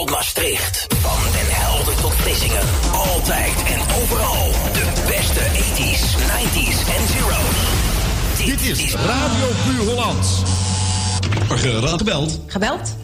tot Maastricht. Van Den Helder tot Vlissingen. Altijd en overal. De beste 80s, 90s en zeros. Dit is Radio Puur Holland. Morgen raad gebeld. Gebeld?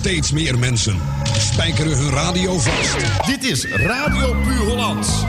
Steeds meer mensen spijkeren hun radio vast. Dit is Radio Puur Holland.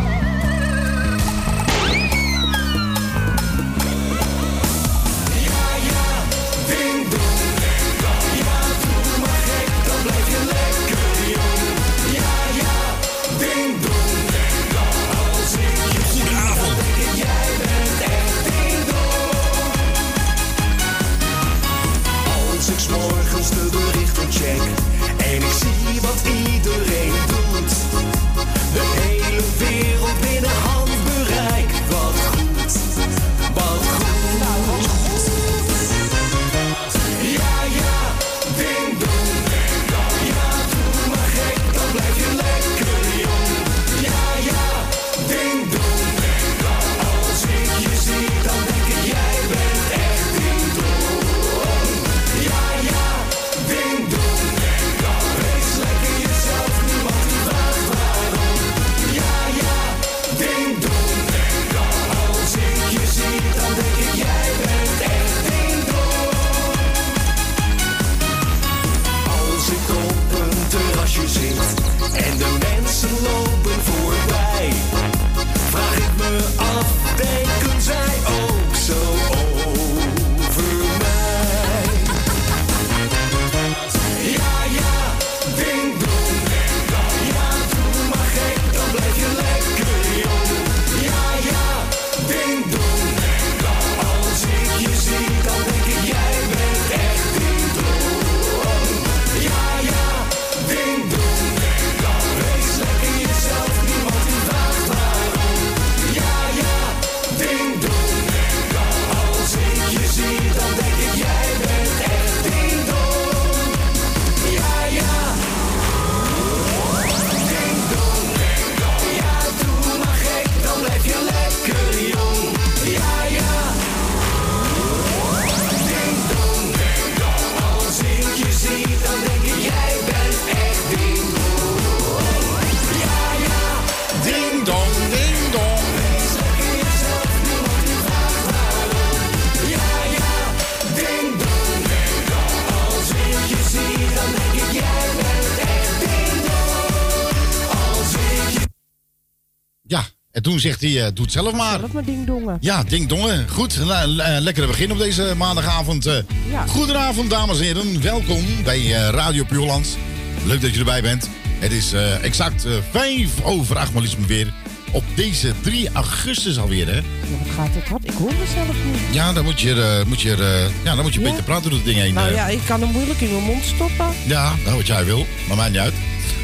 Hij, eh, doe het zelf maar. Zelf maar dingdongen. Ja, ding dongen. Goed, le- le- lekkere begin op deze maandagavond. eh. Ja. Goedenavond, dames en heren. Welkom bij eh, Radio Puurland. Leuk dat je erbij bent. Het is exact vijf over acht, maar weer. Op deze 3 augustus alweer, hè? Ja, wat gaat het hard? Ik hoor mezelf niet. Ja, dan moet je, moet je, ja, dan moet je Ja? beetje praten door het ding heen. Nou ja, ik kan hem moeilijk in mijn mond stoppen. Ja, nou wat jij wil. Maar mij niet uit.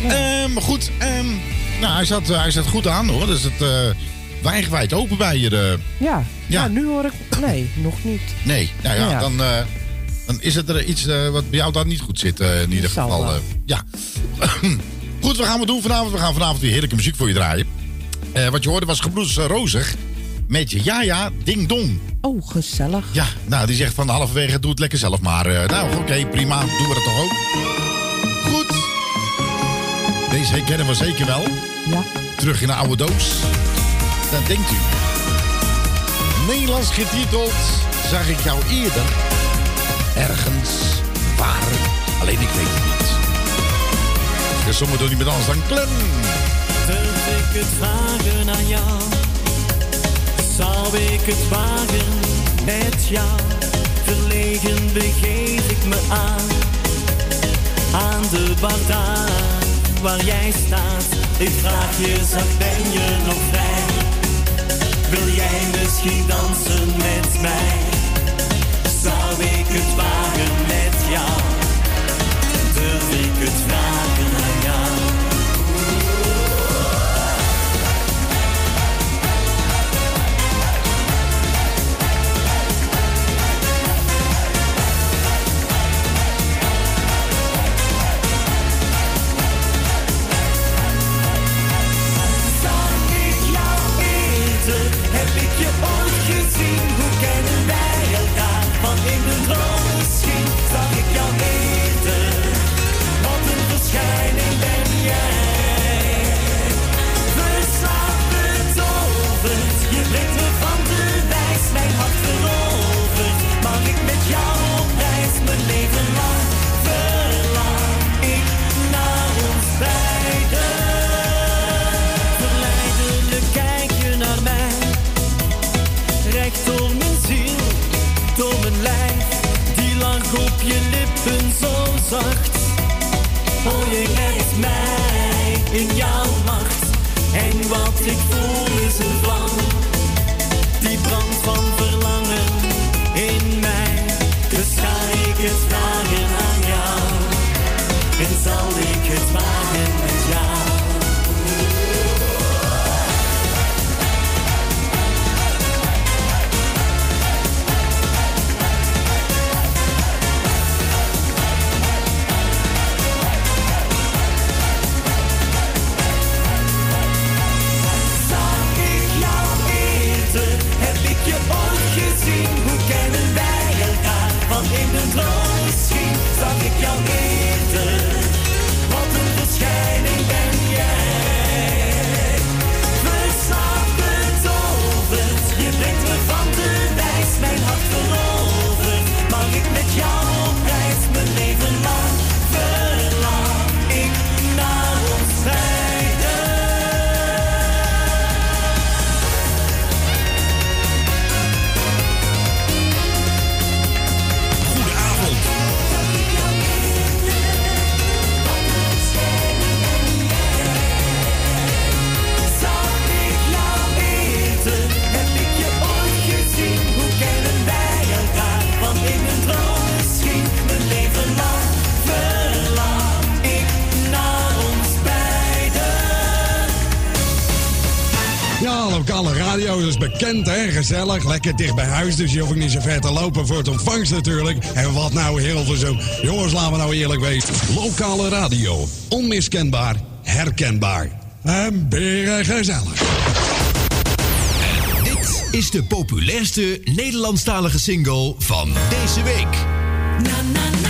Eh, maar goed, ehm, nou, hij, zat, hij zat goed aan hoor. Dus het wijdgewijd open bij je. eh. Ja. Ja. ja, nu hoor ik... Nee, nog niet. nee, nou ja, Ja. Dan, eh, dan is het er iets eh, wat bij jou dan niet goed zit. in ieder zal geval. ja. goed, wat gaan we doen vanavond? We gaan vanavond weer heerlijke muziek voor je draaien. Wat je hoorde was Gebroeders Rozig. Met je ja ja ding dong. Oh, gezellig. Ja, nou die zegt van halverwege doe het lekker zelf maar. nou oké, prima. Doen we dat toch ook. Goed. Deze herkennen we zeker wel. Ja. Terug in de oude doos. Dat denkt u. Nederlands getiteld zag ik jou eerder. Ergens. Waar. Alleen ik weet het niet. Dus sommigen doen niet met anders dan klem. Durf ik het vragen aan jou? Zou ik het wagen met jou? Verlegen begeef ik me aan. Aan de bar daar waar jij staat. Ik vraag je, zacht ben je nog vrij? Wil jij misschien dansen met mij? Zou ik het wagen met jou? Durf ik het Hoor je ergens mij in jouw macht? En wat ik voel is een vlam, die brand van verlangen in mij. Dus ga ik het vragen aan jou en zal ik En gezellig. Lekker dicht bij huis, dus je hoeft niet zo ver te lopen voor het ontvangst natuurlijk. En wat nou heel veel zo. Jongens, laten we nou eerlijk weten. Lokale radio. Onmiskenbaar, herkenbaar. En beren gezellig. En dit is de populairste Nederlandstalige single van deze week. Na, na, na.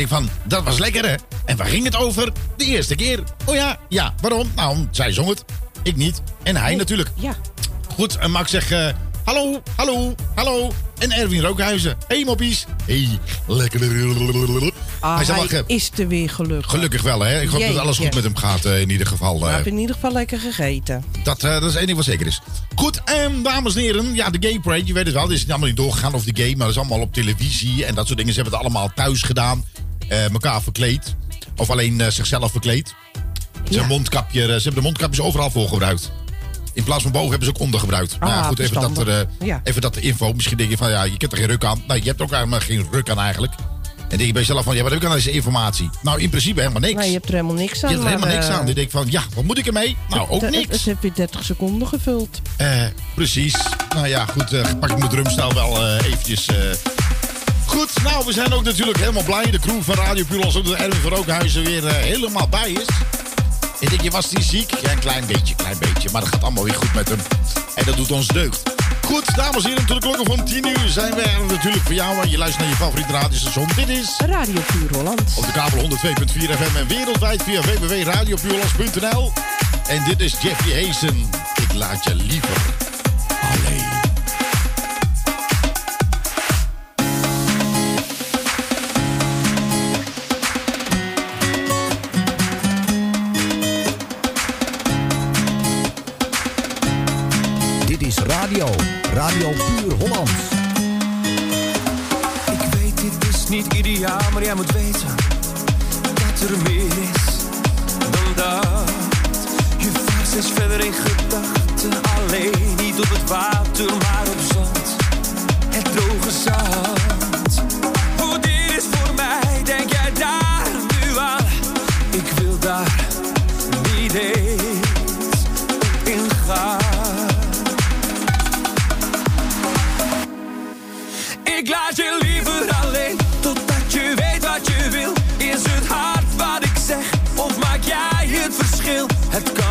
ik van, dat was lekker hè. En waar ging het over? De eerste keer. Oh ja, ja, waarom? Nou, zij zong het. Ik niet. En hij oh, natuurlijk. Ja. Goed, en Max zegt, eh, hallo, hallo, hallo. En Erwin Rookhuizen. hey, moppies. hey, lekker. Ah, hij, hij eh, is er weer gelukkig. Gelukkig wel, hè? Ik hoop dat alles goed met hem gaat, eh, in ieder geval. Uh, ik heb in ieder geval lekker gegeten. Dat, dat is één ding wat zeker is. Goed, um, dames en heren. Ja, de Gay Parade, je weet het wel. Het is allemaal niet doorgegaan of de game. maar dat is allemaal op televisie. En dat soort dingen. Ze hebben het allemaal thuis gedaan eh elkaar verkleed. Of alleen eh, zichzelf verkleed. Zijn Ja. mondkapje, eh, ze hebben de mondkapjes overal voor gebruikt. In plaats van boven hebben ze ook onder gebruikt. Ah, goed, even dat, er, eh, Ja. even dat info. Misschien denk je van, ja, je hebt er geen ruk aan. Nou, je hebt ook helemaal geen ruk aan eigenlijk. En denk je bij jezelf van, ja, wat heb ik aan deze informatie? Nou, in principe helemaal niks. Nee, je hebt er helemaal niks aan. je hebt er helemaal niks eh, aan. Dan denk ik van, ja, wat moet ik ermee? Nou, ook niks. Het heeft weer 30 seconden gevuld. Eh, precies. Nou ja, goed. eh pak ik mijn drumstijl wel eh, eventjes. Goed, nou, we zijn ook natuurlijk helemaal blij. De crew van Radio Pulos, ook dat Erwin van Rookhuizen weer eh, helemaal bij is. Ik denk, je was die ziek? Ja, een klein beetje, klein beetje. Maar dat gaat allemaal weer goed met hem. En dat doet ons deugd. Goed, dames en heren, tot de klokken van 10 uur zijn we er natuurlijk voor jou. En je luistert naar je favoriete radiostation. Dit is Radio Puur Holland. op de kabel 102.4 FM en wereldwijd via www.radiopuurlands.nl. En dit is Jeffy Hazen. Ik laat je liever alleen. Radio. Puur Holland. Ik weet, dit is niet ideaal, maar jij moet weten dat er meer is dan dat. Je vaart steeds verder in gedachten, alleen niet op het water, maar op zand. Het droge zand. Hoe dit is voor mij, denk jij daar nu aan? Ik wil daar niet eens Ik laat je liever alleen totdat je weet wat je wil. Is het hard wat ik zeg of maak jij het verschil? Het kan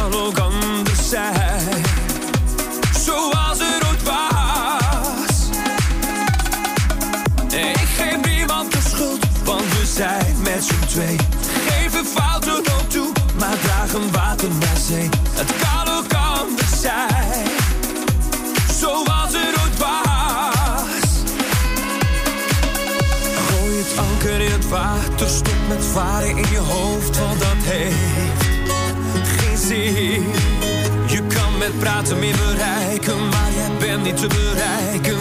met varen in je hoofd, want dat heeft geen zin. Je kan met praten meer bereiken, maar jij bent niet te bereiken.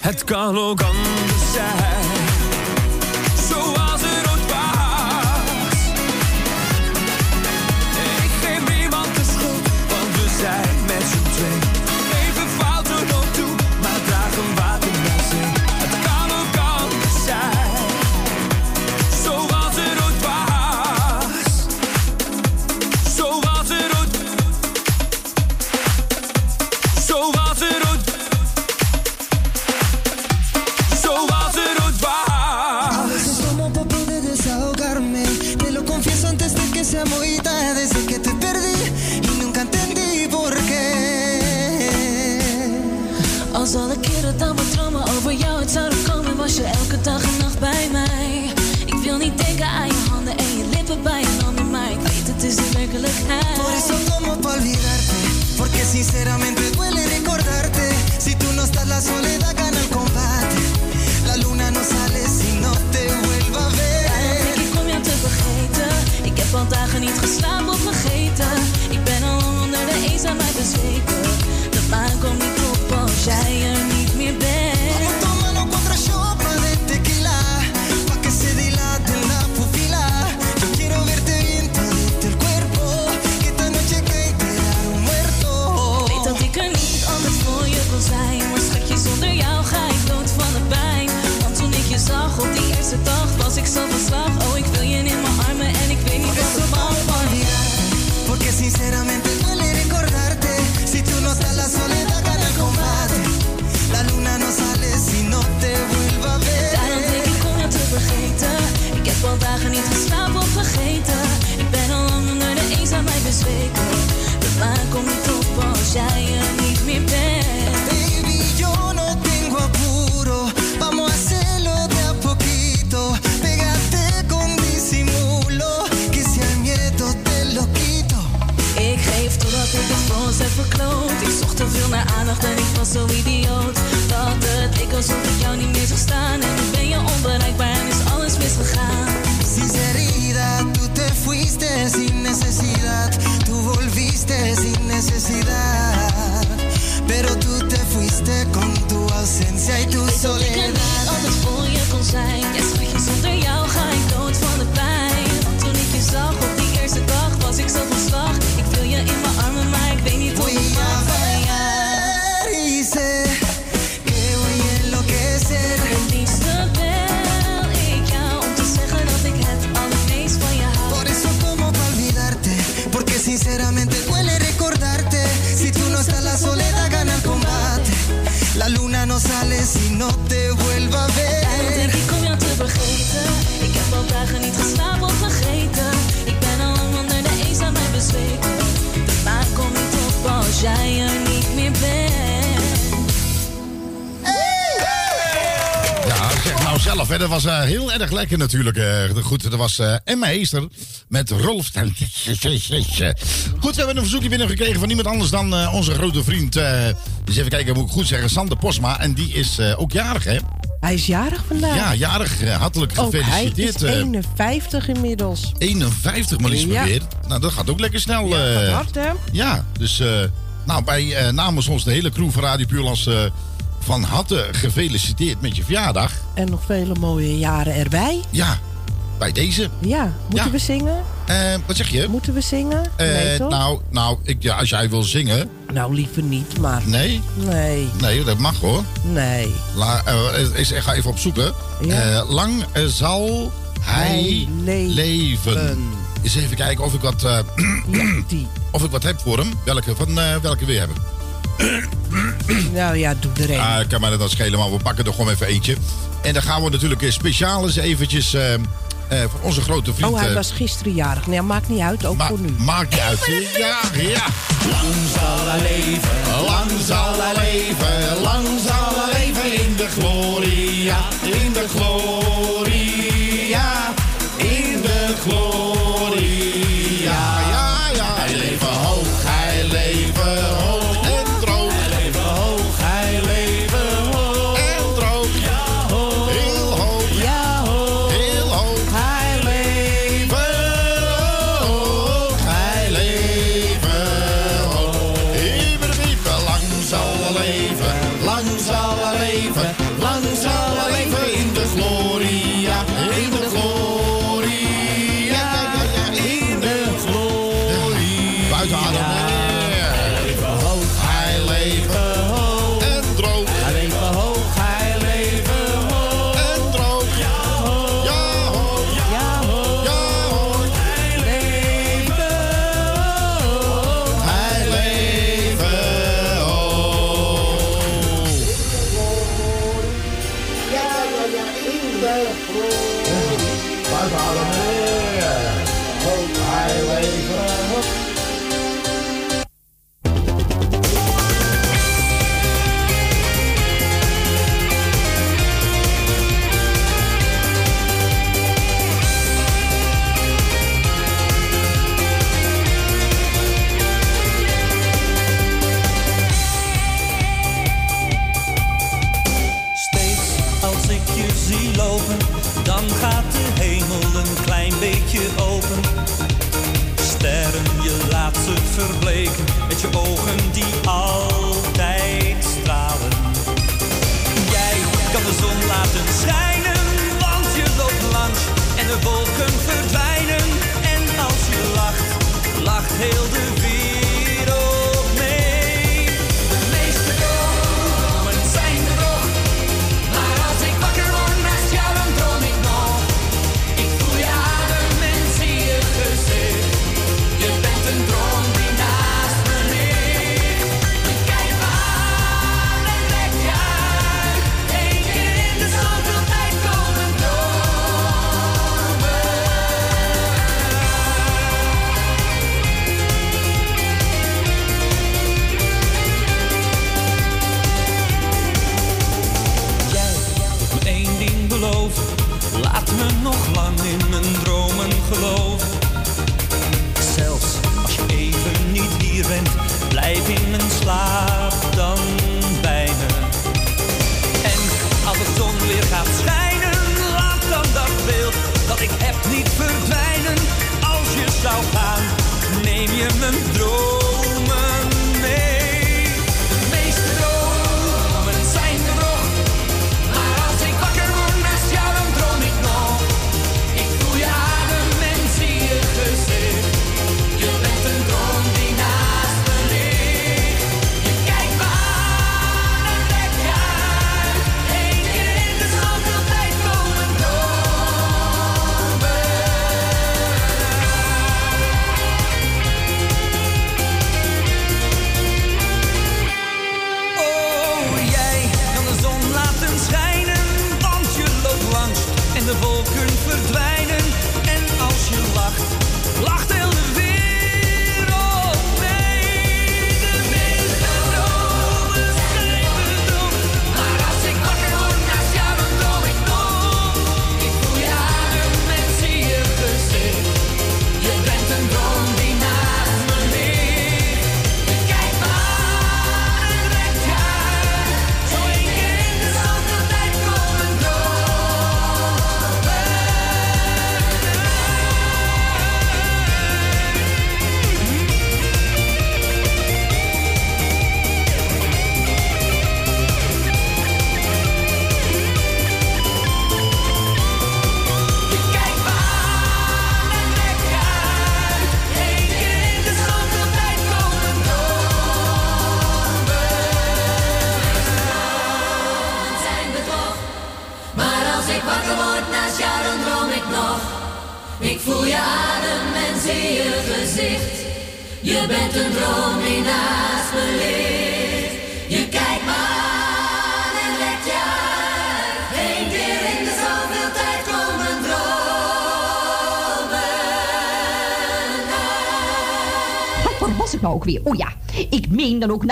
Het kan ook anders zijn, zelf. Dat was eh, heel erg lekker natuurlijk. Eh. Goed, dat was uh, Emma Heester met Rolf. Goed, we hebben een verzoekje binnengekregen van niemand anders dan onze grote vriend. dus even kijken, moet ik goed zeggen. Sander Posma. En die is ook jarig, hè? Hij is jarig vandaag. Ja, jarig. hartelijk gefeliciteerd. Ook hij is 51 inmiddels. 51 maar liefst ja. Nou, dat gaat ook lekker snel. Ja, dat gaat hard, hè? Ja, dus nou, bij, namens ons de hele crew van Radio Puurlands van harte gefeliciteerd met je verjaardag. En nog vele mooie jaren erbij. Ja, bij deze. Ja, moeten we zingen? Eh, wat zeg je? Moeten we zingen? Eh, nee, toch? Nou, nou ik, ja, als jij wil zingen. Nou, liever niet, maar. Nee? Nee. Nee, dat mag hoor. Nee. La, eh, is, ga even opzoeken. lang zal hij, leven. Eens even kijken of ik wat. of ik wat heb voor hem. Welke, van welke we hebben. Nou ja, doe er een. Ah, kan maar dat nou schelen, maar we pakken er gewoon even eentje. En dan gaan we natuurlijk speciaal eens eventjes... Eh, eh, voor onze grote vriend. Oh, hij eh, was gisteren jarig. Nee, maakt niet uit, ook voor nu. Maakt niet uit. Ja, ja. Lang zal hij leven, lang zal hij leven, lang zal hij leven in de gloria, in de gloria.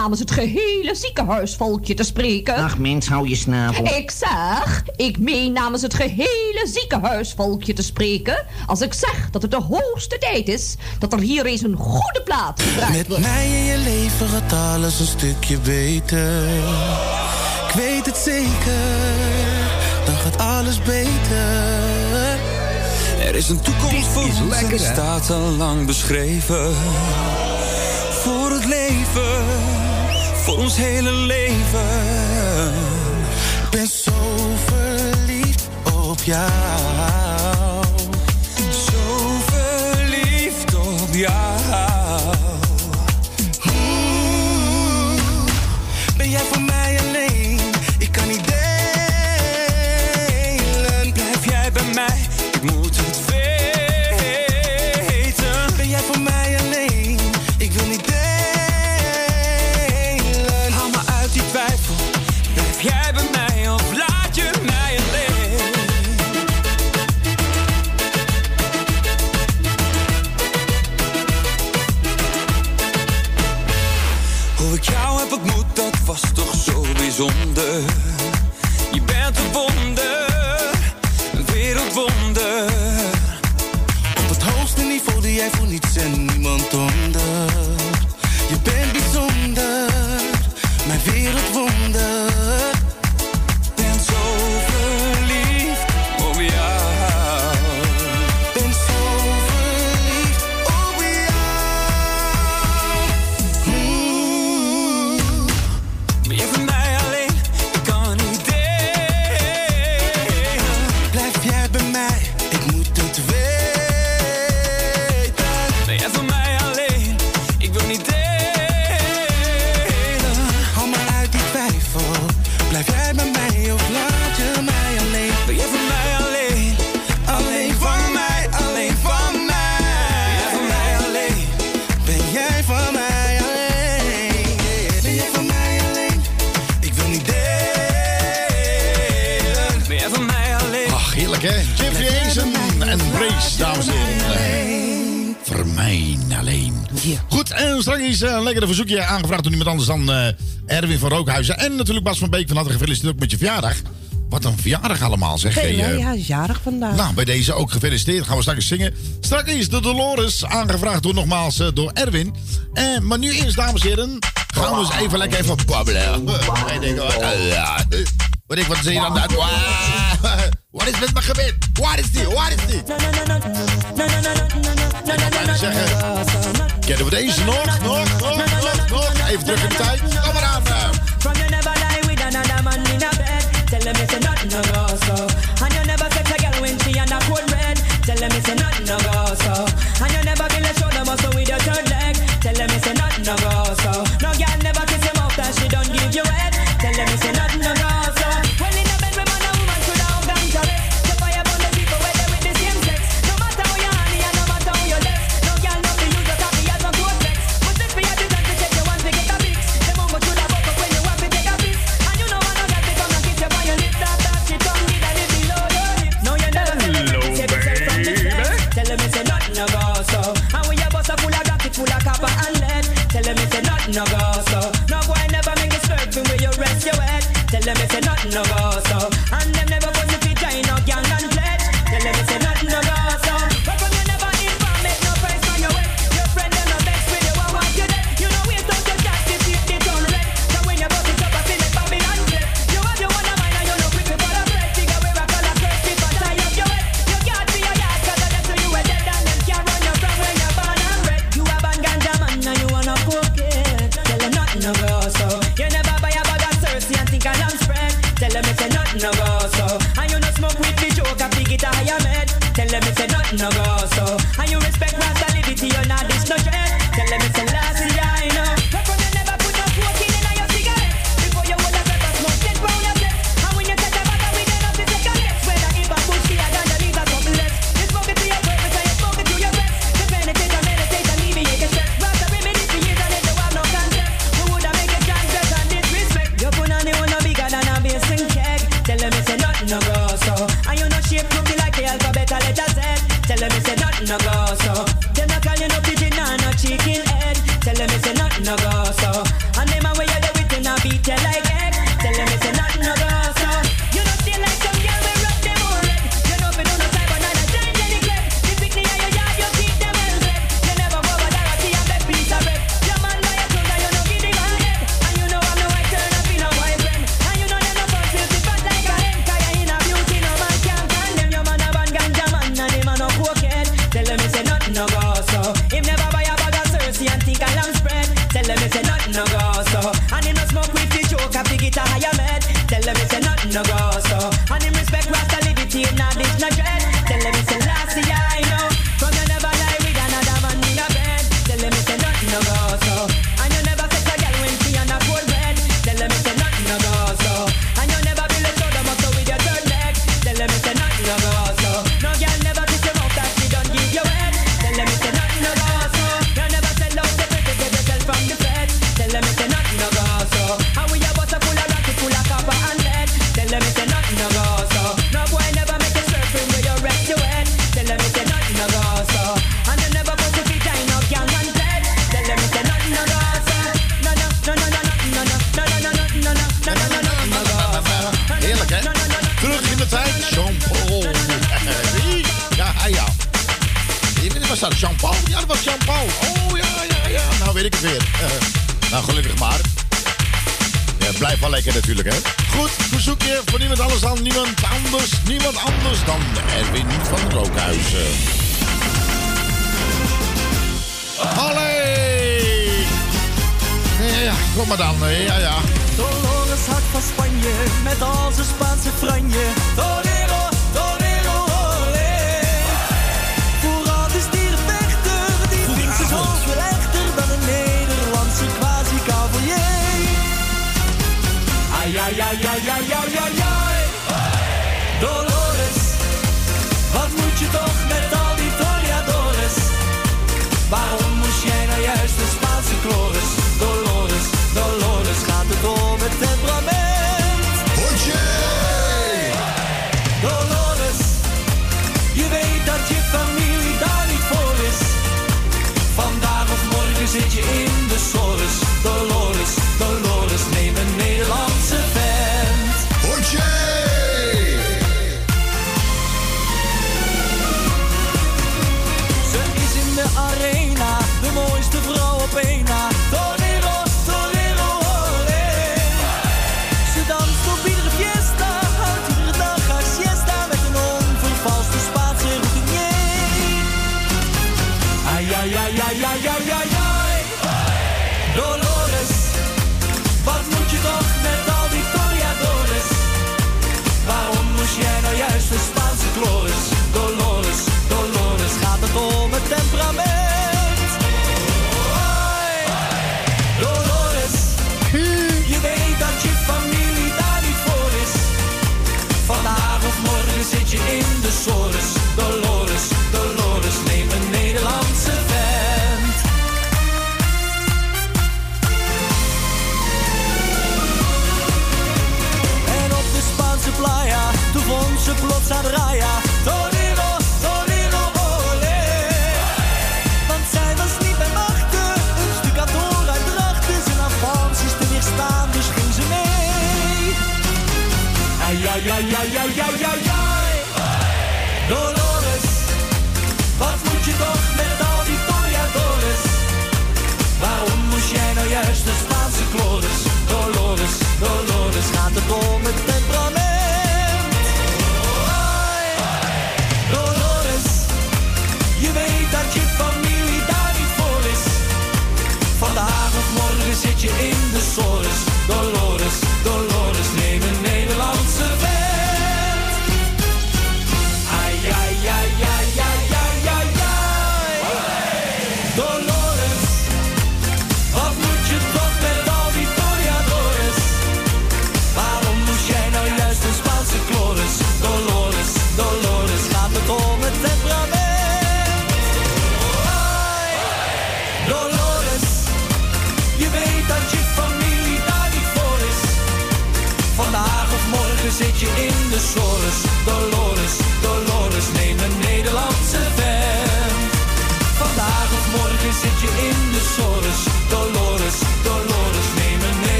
namens het gehele ziekenhuisvolkje te spreken. Ach, mens, hou je snavel. Ik zeg, ik meen namens het gehele ziekenhuisvolkje te spreken... als ik zeg dat het de hoogste tijd is dat er hier eens een goede plaats. gebruikt Met mij in je leven gaat alles een stukje beter. Ik weet het zeker, dan gaat alles beter. Er is een toekomst voor ons en staat al lang beschreven. ons hele leven. Ben zo verliefd op jou. verzoekje aangevraagd door niemand anders dan Erwin van Rookhuizen. En natuurlijk Bas van Beek van harte gefeliciteerd ook met je verjaardag. Wat een verjaardag allemaal, zeg je. Ja, ja, jarig vandaag. Nou, bij deze ook gefeliciteerd. Gaan we straks zingen. Straks is de Dolores aangevraagd door nogmaals door Erwin. En maar nu eerst, dames en heren, gaan we eens even lekker even babbelen. Wat ik, wat zie je dan? Wat is met mijn gebeurd? Wat is dit? Wat is dit? Kennen we deze? Nog? even druk in tijd.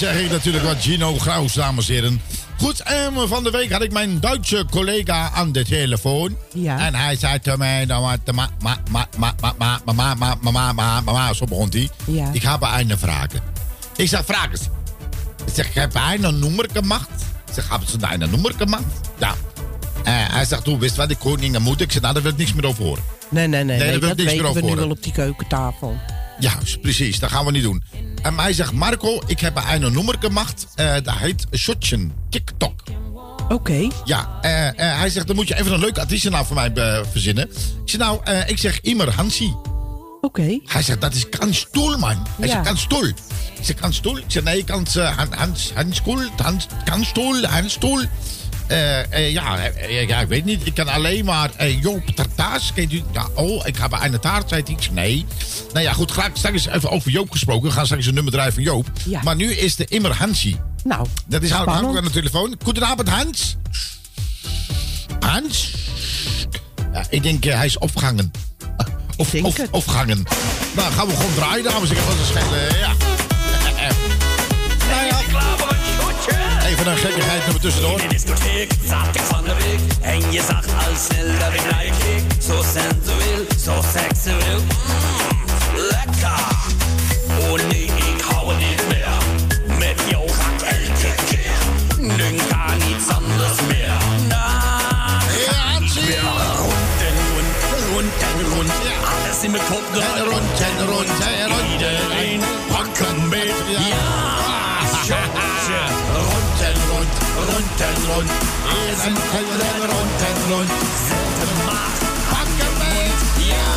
Zeg ik natuurlijk wat Gino Graus, dames en heren. Goed, en van de week had ik mijn Duitse collega aan de telefoon. Ja. En hij zei tegen mij, nou, wat, ma, ma, ma, ma, ma, ma, ma, ma, ma, ma, ma, zo begon hij. Ja. Ik heb een vraag. Ik zeg, vraag eens. Ik zeg, heb jij een nummer gemaakt? Ik zeg, hebben ze een nummer gemaakt? Ja. Eh, hij zegt, hoe wist wat de koning en moeder? Ik zeg, nou, daar wil ik niks meer over horen. Nee, nee, nee. Nee, daar wil ik niks meer weten we over nu wel op die keukentafel. Ja, precies. Dat gaan we niet doen. En hij zegt, Marco, ik heb een nummer gemaakt. eh dat heet Shotchen TikTok. Oké. Ja, eh, eh, hij zegt, dan moet je even een leuke artiestennaam voor mij verzinnen. Ik zeg, nou, ik zeg Immer Hansi. Oké. Hij zegt, dat is Kanstoel, man. Hij Ja. zegt, Kanstoel. Ik zeg, Kanstoel? Ik zeg, nee, Kans, Han- Hans, Hanskoel, Hans, Kanstoel, Hanstoel. Eh, ja, eh, ja, ik weet niet. Ik kan alleen maar eh, Joop Tartaas. Kent u? Ja, oh, ik heb een taart, zei hij. Ik zeg, nee. Nou ja, goed, ga- straks even over Joop gesproken. We gaan straks een nummer draaien van Joop. Ja. Maar nu is de Immer Hansi. Nou, Dat is spannend. aan de telefoon. Goedenavond, Hans. Hans? Ja, ik denk, eh, hij is opgehangen. Of, of, opgehangen. Nou, gaan we gewoon draaien, dames en heren. Dat is eh, ja. nou ja. Even een gekkigheid nummer tussendoor. In de discotheek zat ik van de week. En je zag al snel dat ik naar je keek Zo sensueel, zo seksueel. Mm, Lekker. Oh nee, ik hou niet meer. Met jou ga ik elke keer. Nu kan niets anders meer. Na, weer rond en rond, rond en rond. Alles in mijn kop draait rond en rond en rond. Iedereen pak een beet. Ja, rund rund. Wir sind Helden rund. Sind Macht, Bankerwelt, ja.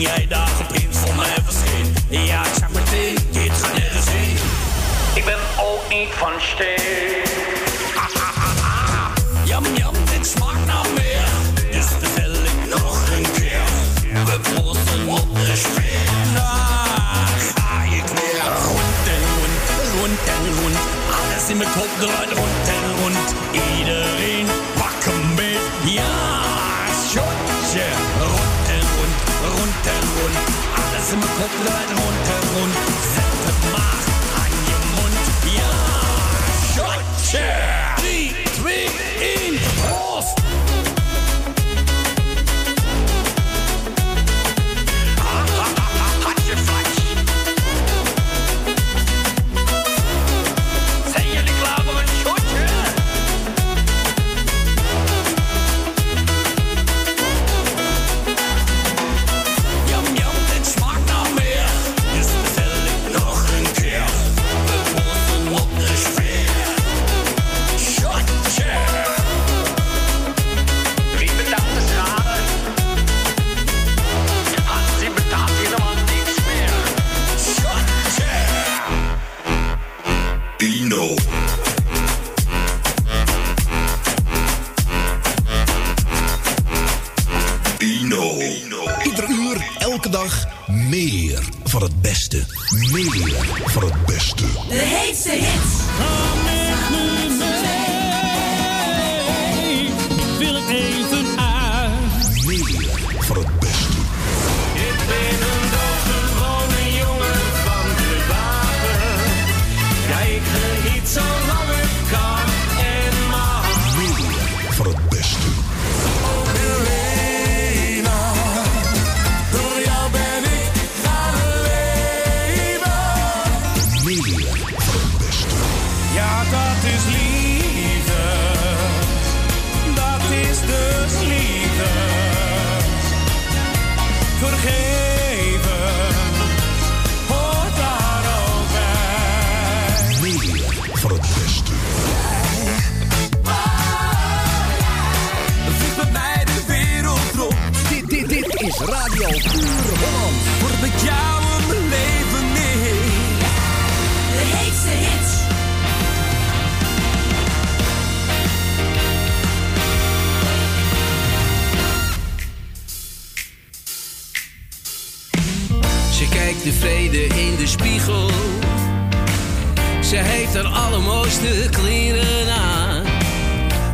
jij daar op in van hebben scheen. Ja, ik zeg meteen, dit gaat nergens heen. Ik ben ook niet van steen. Jam, jam, dit smaakt naar meer. Dus bestel ik nog een keer. We proosten op de sfeer. Daar ga ik weer. Rund en rund, rund en rund. Alles in mijn kop draait rund en rund. Laden, Hund, Hund.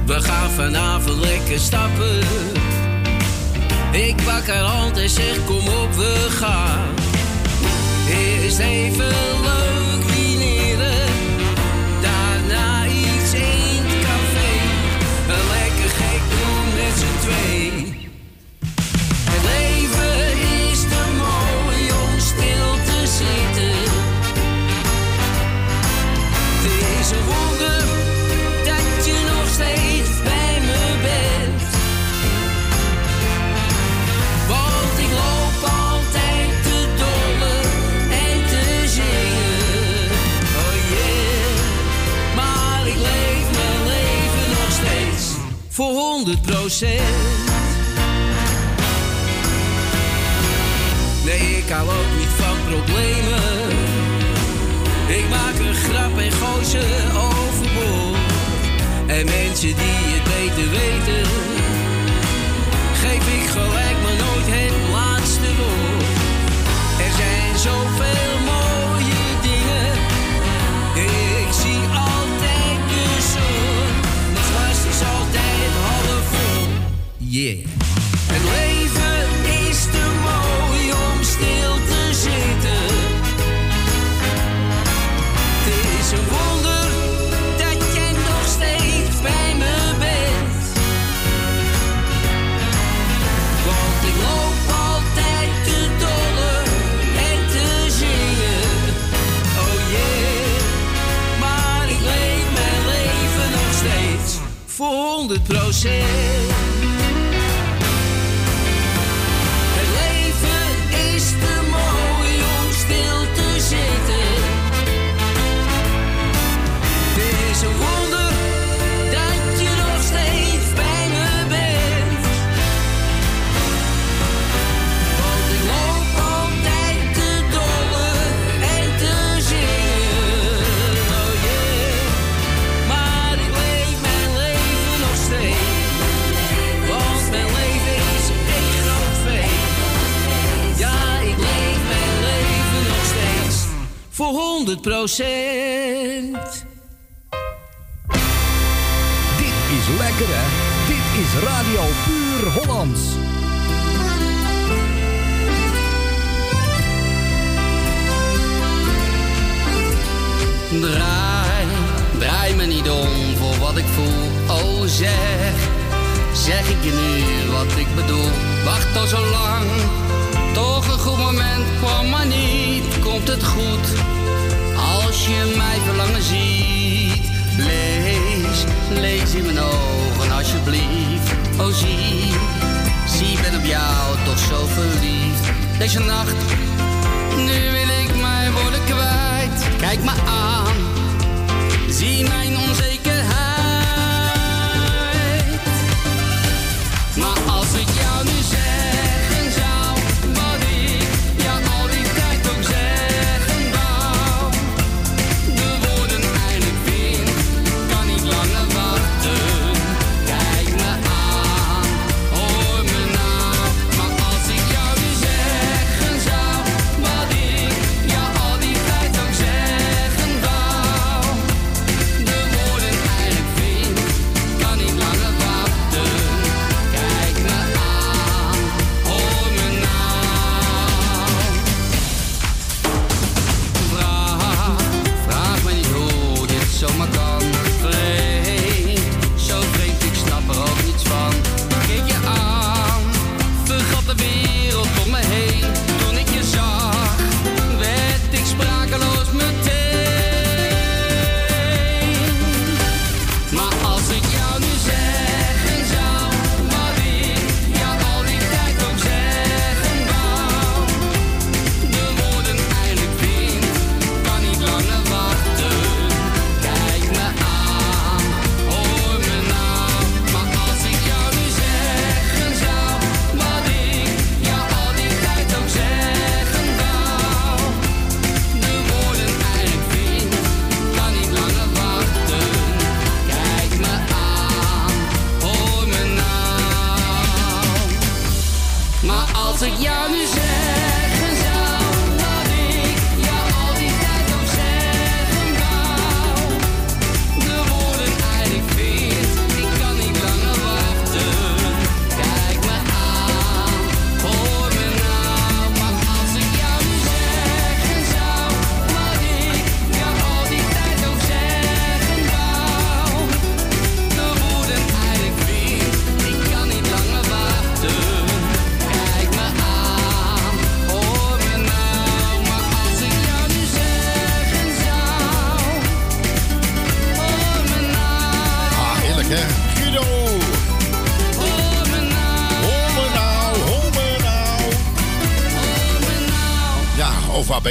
We gaan vanavond lekker stappen. Ik pak haar hand en zeg kom op, we gaan. Eerst even leuk dineren. Daarna iets in het café. Een lekker gek doen met z'n twee. procent. Nee, ik hou ook niet van problemen. Ik maak een grap en gooi ze overboord. En mensen die het beter weten Het leven is te mooi om stil te zitten. Het is een wonder dat jij nog steeds bij me bent. Want ik loop altijd te dolle en te zingen. Oh jee, maar ik leef mijn leven nog steeds voor 100 procent. 100 procent. Dit is lekker hè? Dit is Radio Puur Hollands. Draai, draai me niet om voor wat ik voel. Oh zeg, zeg ik je nu wat ik bedoel. Wacht al zo lang, toch een goed moment kwam maar niet. Komt het goed? Als je mij verlangen ziet. Lees, lees in mijn ogen alsjeblieft. Oh zie, zie ben op jou toch zo verliefd. Deze nacht, nu wil ik mij worden kwijt. Kijk me aan, zie mijn onzekerheid.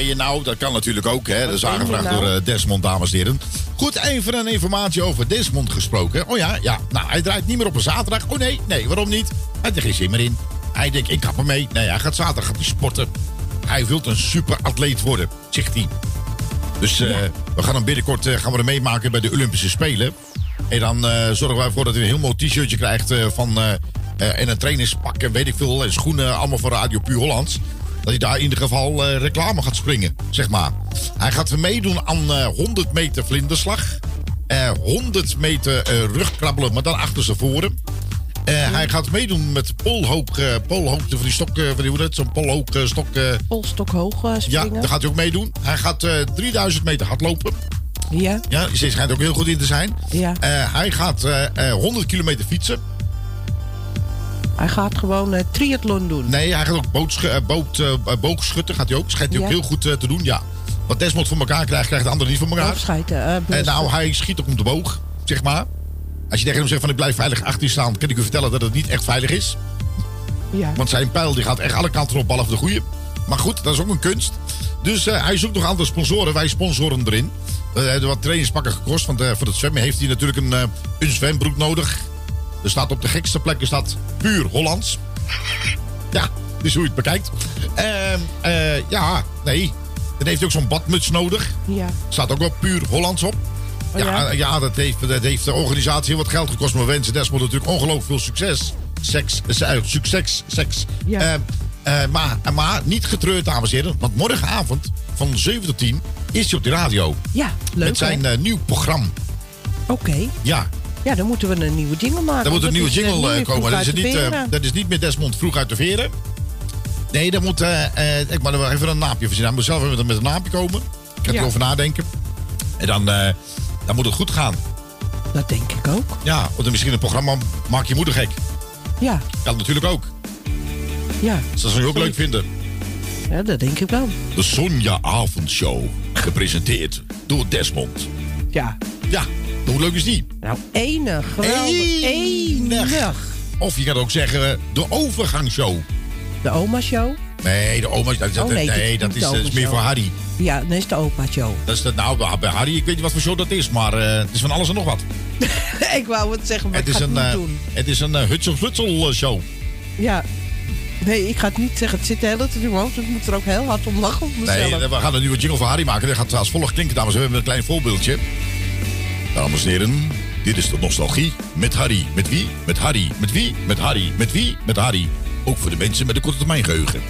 Ben je nou? Dat kan natuurlijk ook, hè? Dat is aangevraagd nou? door eh, Desmond, dames en heren. Goed, even een informatie over Desmond gesproken. Oh ja, ja. Nou, hij draait niet meer op een zaterdag. Oh nee, nee, waarom niet? Hij heeft er geen zin meer in. Hij denkt, ik kap ermee. Nee, hij gaat zaterdag gaat hij sporten. Hij wil een superatleet worden, zegt hij. Dus eh, we gaan hem binnenkort eh, gaan we hem meemaken bij de Olympische Spelen. En dan zorgen wij ervoor dat hij een heel mooi t-shirtje krijgt van... en een trainingspak en weet ik veel. En schoenen, allemaal van Radio Puur Hollands. Dat hij daar in ieder geval eh, reclame gaat springen, zeg maar. Hij gaat meedoen aan eh 100 meter vlinderslag. eh 100 meter eh, rugkrabbelen, maar dan achter zijn voren. Eh, Hij gaat meedoen met polhoog, eh polhoogte van die stok, eh, van die, zo'n polhoog eh, stok. eh, Polstok hoog eh, ja, springen. daar gaat hij ook meedoen. Hij gaat eh 3000 meter hardlopen. Ja. Ja, ze schijnt ook heel goed in te zijn. Ja. Eh, hij gaat eh, eh, 100 kilometer fietsen. Hij gaat gewoon eh, triathlon doen. Nee, hij gaat ook bootschu- eh, boot, eh, boogschutten. Gaat hij ook. Schijnt hij ook heel goed te doen, ja. Wat Desmond voor elkaar krijgt, krijgt de ander niet voor elkaar. Eh, En nou, hij schiet ook om de boog, zeg maar. Als je tegen hem zegt van ik blijf veilig achter je staan, kan ik u vertellen dat het niet echt veilig is. ja. Want zijn pijl die gaat echt alle kanten op, behalve de goede. Maar goed, dat is ook een kunst. Dus eh, hij zoekt nog andere sponsoren. Wij sponsoren erin. Eh, Hij heeft wat trainingspakken gekost. Want voor het zwemmen heeft hij natuurlijk een, een zwembroek nodig. Er staat op de gekste plekken staat puur Hollands. Ja, dus hoe je het bekijkt. Ehm, eh, ja, nee. Dan heeft hij ook zo'n badmuts nodig. Ja. Staat ook wel puur Hollands op. Oh, ja, ja? ja? dat, heeft, dat heeft de organisatie heel wat geld gekost. Maar we wensen Desmond natuurlijk ongelooflijk veel succes. Seks, eh, succes, seks. Ja. Eh, eh, maar, maar niet getreurd, dames en heren. Want morgenavond van 7 tot 10 is hij op de radio. Ja, leuk met zijn nieuw programma. Oké. Ja, Ja, dan moeten we een nieuwe jingle maken. Er moet een nieuwe dat eh, jingle eh, meer komen. vroeg Dat is, niet, eh, veren. dat is niet meer Desmond vroeg uit de veren. Nee, dat moet... eh, eh, ik moet er wel even een naapje verzinnen. Hij moet zelf even met een naapje komen. Ik ga Ja. erover nadenken. En dan, eh, dan moet het goed gaan. Dat denk ik ook. Ja, of dan misschien een programma Maak je moeder gek. Ja, Kan natuurlijk ook. ja. Dus dat zou je ook leuk vinden. Ja, dat denk ik wel. De Sonja Avondshow. Gepresenteerd door Desmond. Ja. Ja, hoe leuk is die? Nou, enig. Geweldig. Enig. Of je kan ook zeggen eh, de overgangsshow. De oma-show? Nee, de oma. Dat, dat- Oh, nee, dat is dat is meer voor Harry. Ja, dat is de opa-show. Dat is de, nou, bij Harry, ik weet niet wat voor show dat is, maar eh, het is van alles en nog wat. ik wou het zeggen, maar het ik is het een, niet eh, doen. het is een uh, hutsel show. Ja. Nee, ik ga het niet zeggen. Het zit de hele tijd in mijn hoofd. dus Ik moet er ook heel hard om lachen op mezelf. Nee, we gaan een nieuwe jingle voor Harry maken. Dat gaat als volgt klinken, dames en heren, met een klein voorbeeldje. Dames en heren, dit is de nostalgie met Harry. Met wie? Met Harry. Met wie? Met Harry. Met wie? Met Harry. Ook voor de mensen met een korte termijn geheugen.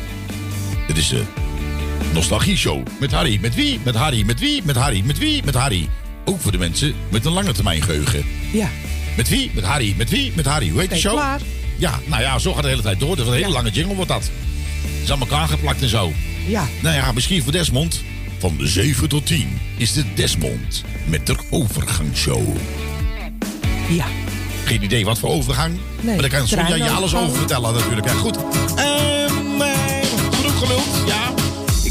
Dit is de nostalgie show met Harry. Met wie? Met Harry. Met wie? Met Harry. Met wie? Met Harry. Ook voor de mensen met een lange termijn geheugen. Ja. Met wie? Met Harry. Met wie? Met Harry. Hoe heet Oké, show? klaar. Ja, nou ja, zo gaat de hele tijd door. Dat is een hele lange jingle wordt dat. Is aan elkaar geplakt en zo. Ja. Nou ja, misschien voor Desmond. Van 7 tot 10 is de Desmond met de overgangsshow. Ja. Geen idee wat voor overgang. Nee, maar daar kan Sonja je alles over vertellen natuurlijk. Ja, goed. Eh, genoeg geluld, ja.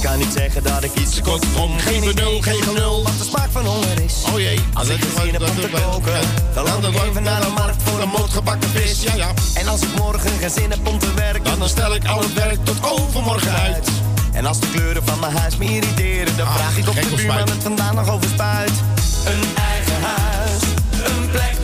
Ik kan niet zeggen dat ik iets tekort kom. Geen benul, geen genul, wat de smaak van honger is. Oh jee. Als ik er zin heb om te koken, dan loop ik even naar de markt voor een mot gebakken vis. Ja, ja. En als ik morgen geen zin heb om te werken, dan stel ik al het werk tot overmorgen uit. En als de kleuren van mijn huis me irriteren, dan vraag ik gek de buurman het vandaag nog over spuit. Een eigen huis, een plek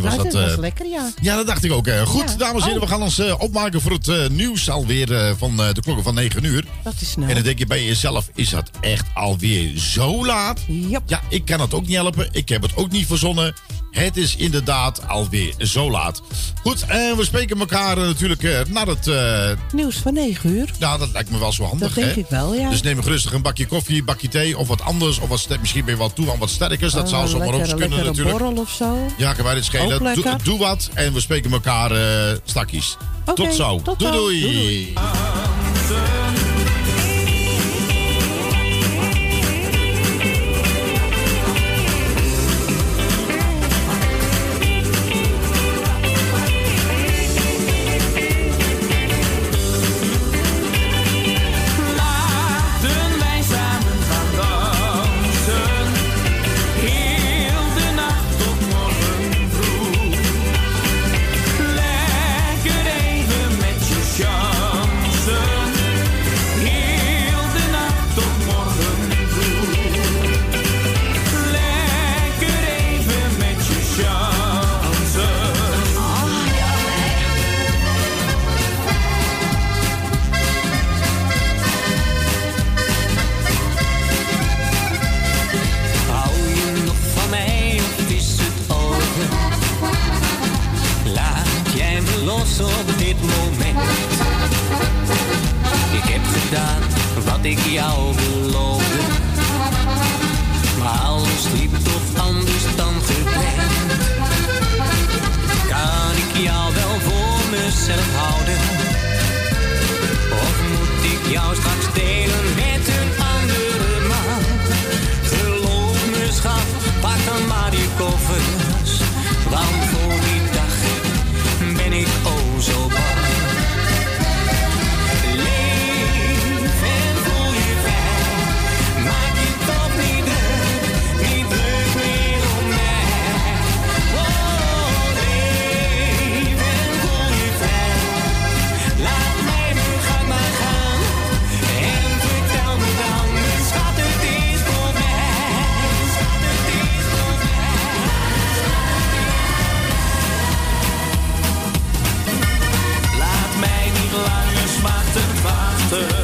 was ja, dat. Eh, lekker, ja. Ja, dat dacht ik ook. Goed, dames en heren, we oh. gaan ons eh, opmaken voor het eh, nieuws alweer van de klokken van 9 uur. Dat is snel. En dan denk je bij jezelf, is dat echt alweer zo laat? Ja, ik kan het ook niet helpen. Ik heb het ook niet verzonnen. Het is inderdaad alweer zo laat. Goed, en we spreken elkaar eh, natuurlijk eh, naar het... Eh, Nieuws van 9 uur. Ja, dat lijkt me wel zo handig. Dat denk ik wel, ja. Dus neem rustig een bakje koffie, een bakje thee of wat anders. Of wat, misschien ben wat toe aan wat sterkers. Dat oh, zou zomaar ook kunnen een natuurlijk. borrel of zo. Ja, kan wij dit schelen. Doe, wat en we spreken elkaar uh, stakjes. Tot zo. Doei, doei. Sir.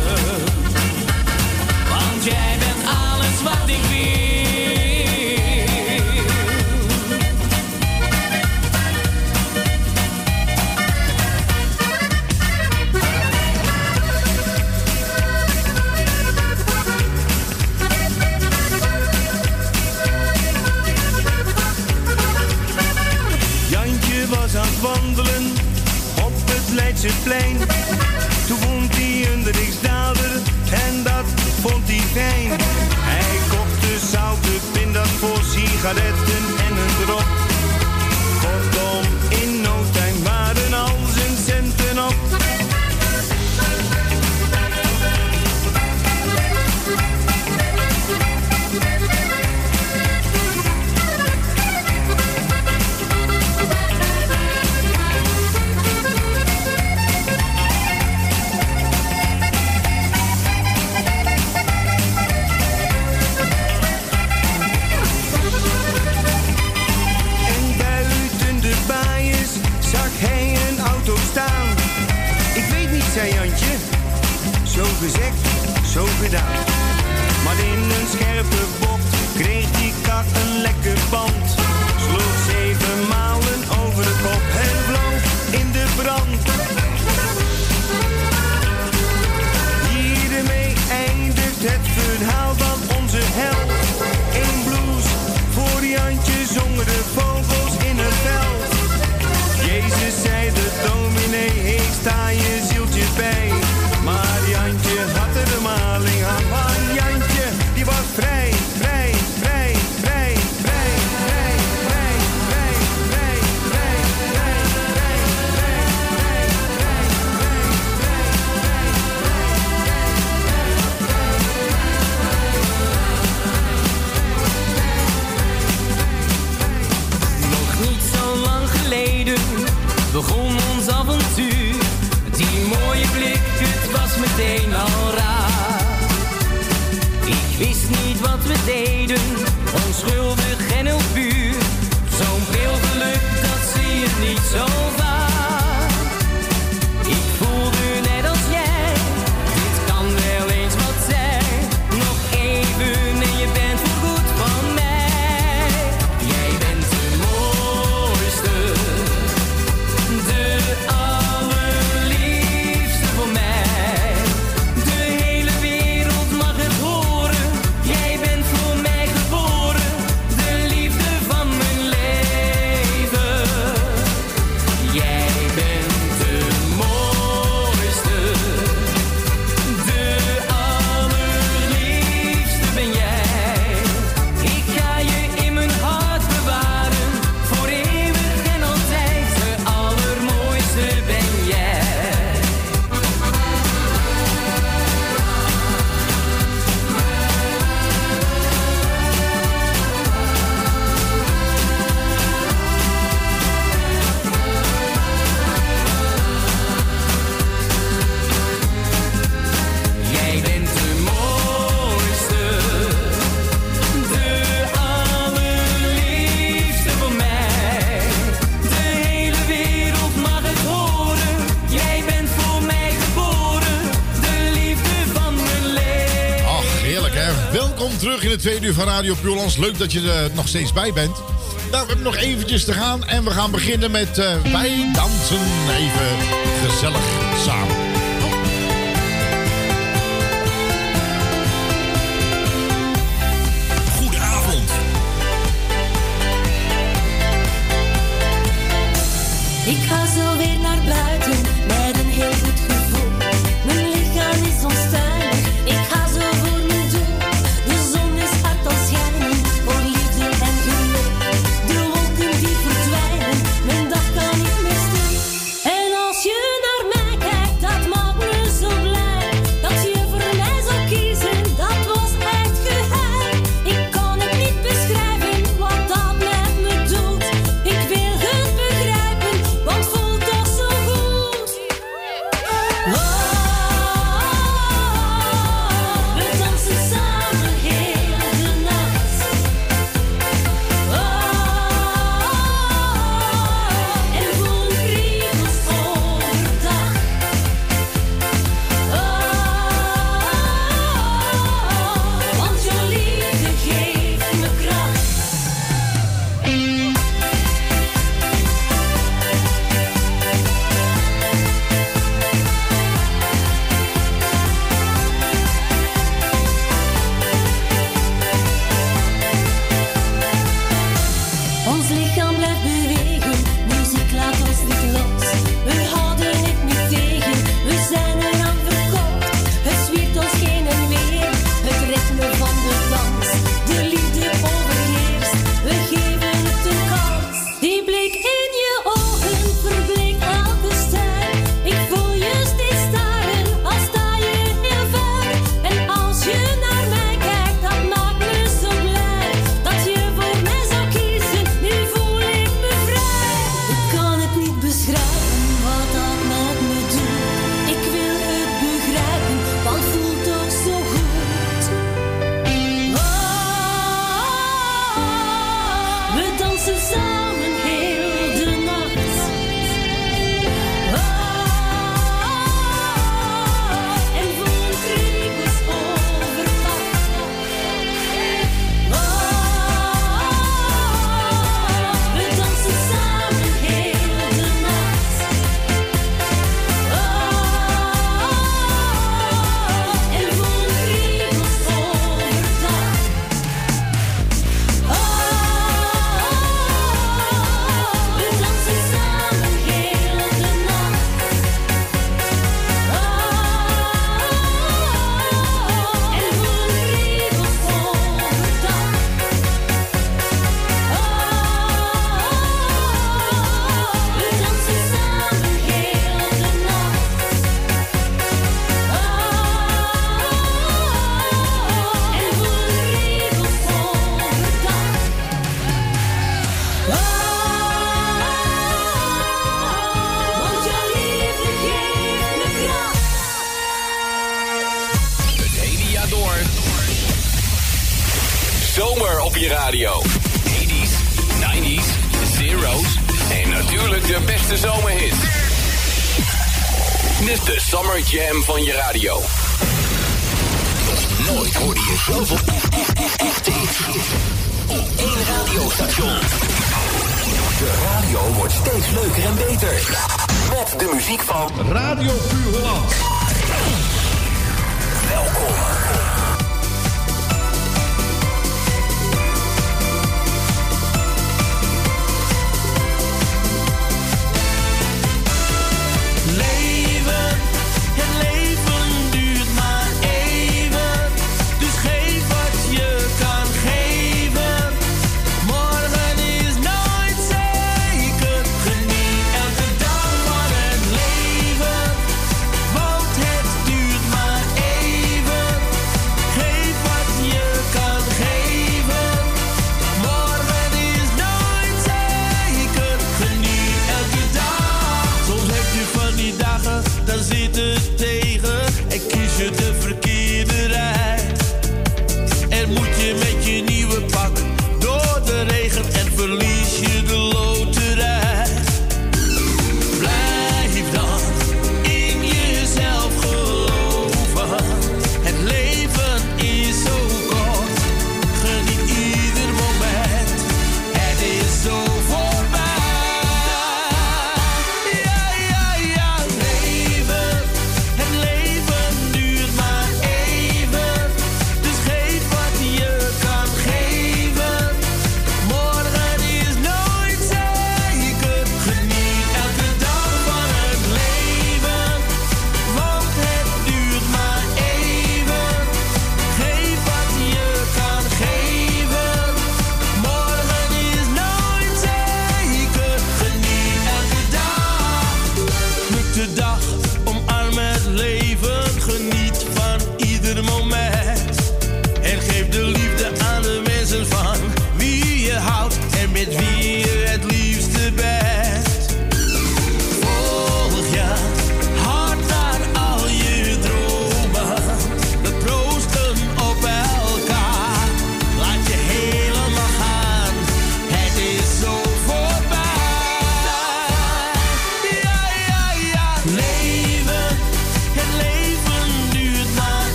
tweede uur van Radio Puurlands. Leuk dat je er nog steeds bij bent. Nou, we hebben nog eventjes te gaan en we gaan beginnen met eh, Wij dansen even gezellig samen. op je radio. 80s, 90s, zeros en natuurlijk de beste zomerhit. Dit de Summer Jam van je radio. Nooit hoorde je zoveel op één radiostation. De radio wordt steeds leuker en beter. Met de muziek van Radio Puur Holland. Welkom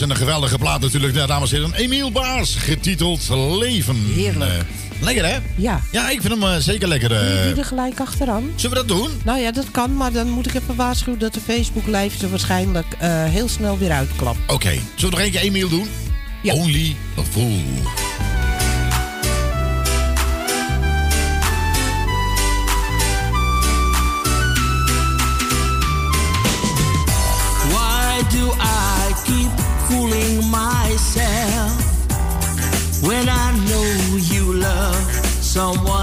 en een geweldige plaat natuurlijk. Ja, dames en heren, Emiel Baars, getiteld Leven. Heerlijk. Eh, lekker hè? Ja. Ja, ik vind hem eh, zeker lekker. eh. Je die er gelijk achteraan? Zullen we dat doen? Nou ja, dat kan, maar dan moet ik even waarschuwen dat de Facebook live er waarschijnlijk eh, heel snel weer uitklapt. Oké, zullen we nog één keer Emiel doen? Only a Fool. Someone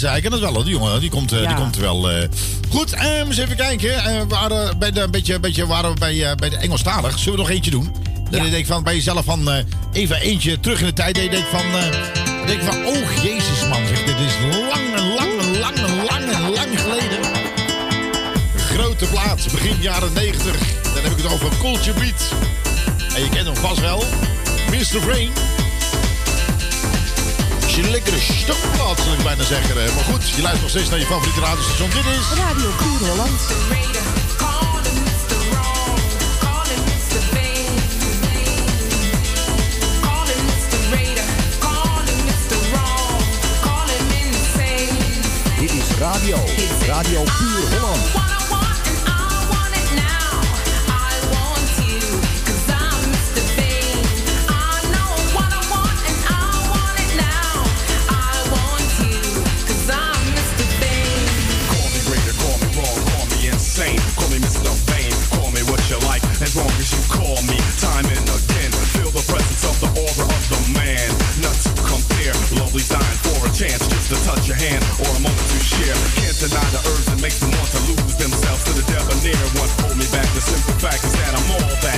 ja, dat hij kan het wel, die jongen. Die komt, eh, Ja. die komt wel. eh. Goed, eh, eens even kijken. Eh, we waren bij de, een beetje, beetje waren we bij, bij de Engelstalig. Zullen we nog eentje doen? Dan denk ik van, bij jezelf van, even eentje terug in de tijd. Dan denk ik van, denk ik van, oh jezus man, zeg, dit is lang en lang en lang en lang en lang geleden. Grote plaats, begin jaren 90. Dan heb ik het over Culture Beat. En je kent hem vast wel. Mr. Brain. Je lekkere stokplaat, zal ik bijna zeggen. Maar goed, je luistert nog steeds naar je favoriete radiostation. Dit is... Radio Puur Holland. Dit is radio. Radio Puur Holland. Chance to touch your hand or a moment to share. Can't deny the urge that makes them want to lose themselves to the debonair. Once pulled me back, the simple fact is that I'm all that.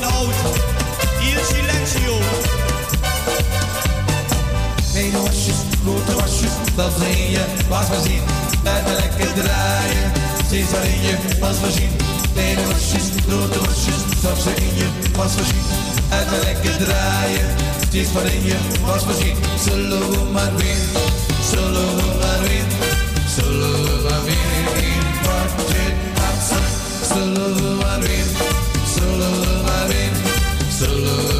van oud, il silenzio. Mijn wasjes, grote wasjes, dat breng je pas maar zien. Blijf maar lekker draaien, steeds maar je pas maar zien. Kleine wasjes, grote wasjes, stap ze in je pas maar zien. Uit maar lekker draaien, steeds maar je pas maar zien. Zullen we solo, weer, zullen we maar weer, zullen we maar weer in partje gaan. Zullen we maar weer. Solo Marim, Solo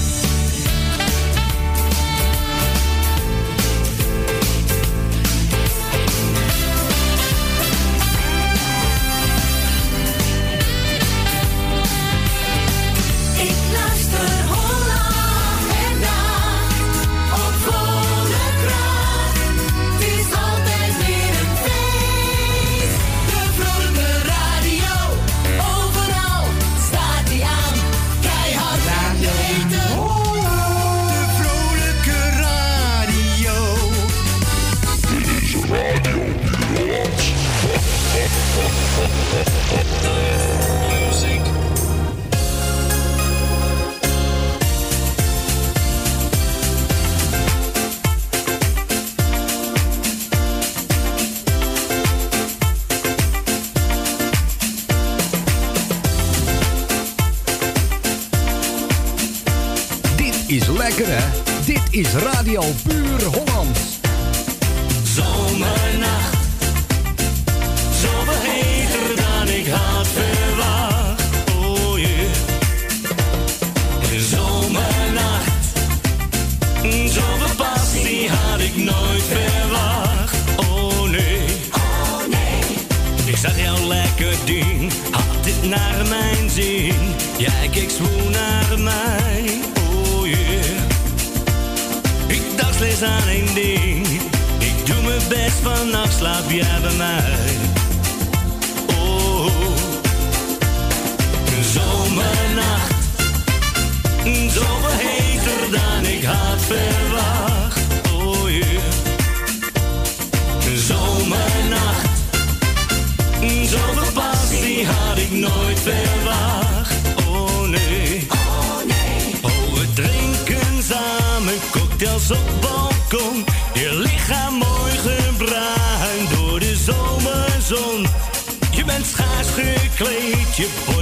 aan ding. Ik doe mijn best, vanaf slaap jij bij mij. your boy.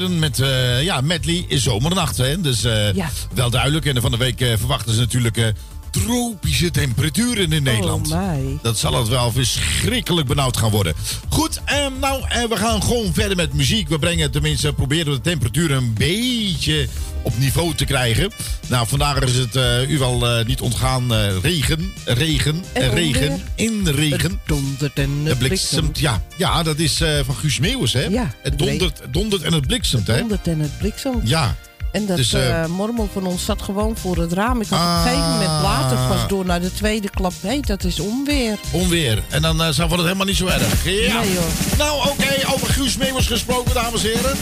En met eh, ja, Medley is zomernacht. Hè? Dus eh, Ja. wel duidelijk. En van de week eh, verwachten ze natuurlijk tropische temperaturen in Nederland. Oh my. Dat zal het wel verschrikkelijk benauwd gaan worden. Goed, ehm, nou, eh, we gaan gewoon verder met muziek. We brengen tenminste, proberen de temperatuur een beetje op niveau te krijgen. Nou, vandaag is het eh, u wel eh, niet ontgaan eh, regen, regen, En en regen, in regen. Het dondert en het Het bliksemt, ja. Ja, dat is van Guus Meeuwis, hè? Ja, het dondert, dondert en het bliksemt, hè? dondert en het bliksemt. Ja. En dat Dus, mormel van ons zat gewoon voor het raam. Ik had op Ah. een gegeven moment later pas door naar de tweede klap. Nee, dat is onweer. Onweer. En dan uh, wordt het helemaal niet zo erg. Ja. Nee, joh. Nou, oké, over Guus Meeuwis gesproken, dames en heren.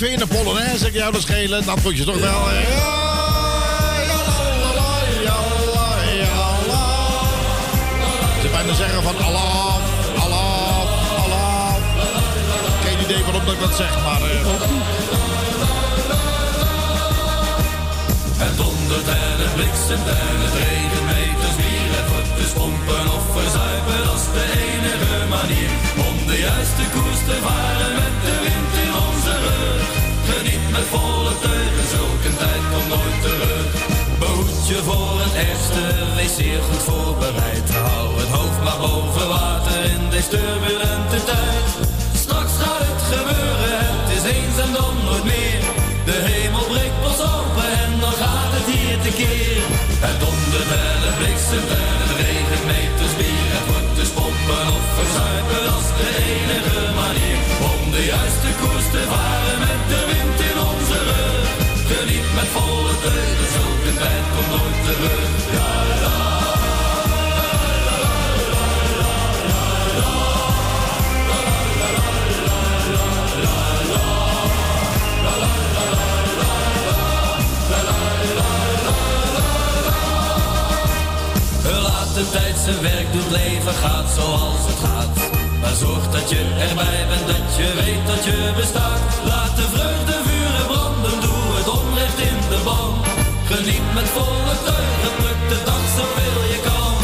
Even in de Polonaise, ik jou dat schelen. Dat moet je toch wel... Ze bijna zeggen van Allah, Allah, Allah. Geen idee waarom dat ik dat zeg, maar... eh, Het dondert en het bliksemt en het regent meters bier. Het wordt dus pompen of verzuipen, dat de enige manier. Om de juiste koers te varen met de met volle teugen, zulke tijd komt nooit terug. Behoed je voor het ergste, wees zeer goed voorbereid. Hou het hoofd maar boven water in deze turbulente tijd. Straks gaat het gebeuren, het is eens en dan nooit meer. De hemel breekt pas open en dan gaat het hier tekeer. Het dondert en het en het regent meters bier. Dus pompen of verzuipen, dat de enige manier. Om de juiste koers te varen met de wind in onze rug. Geniet met volle teugen, zulke tijd komt nooit terug. Ja, ja. Zijn werk doet, leven gaat zoals het gaat. Maar zorg dat je erbij bent, dat je weet dat je bestaat. Laat de vreugde vuren branden, doe het onrecht in de ban. Geniet met volle teugen, pluk de dag zoveel je kan.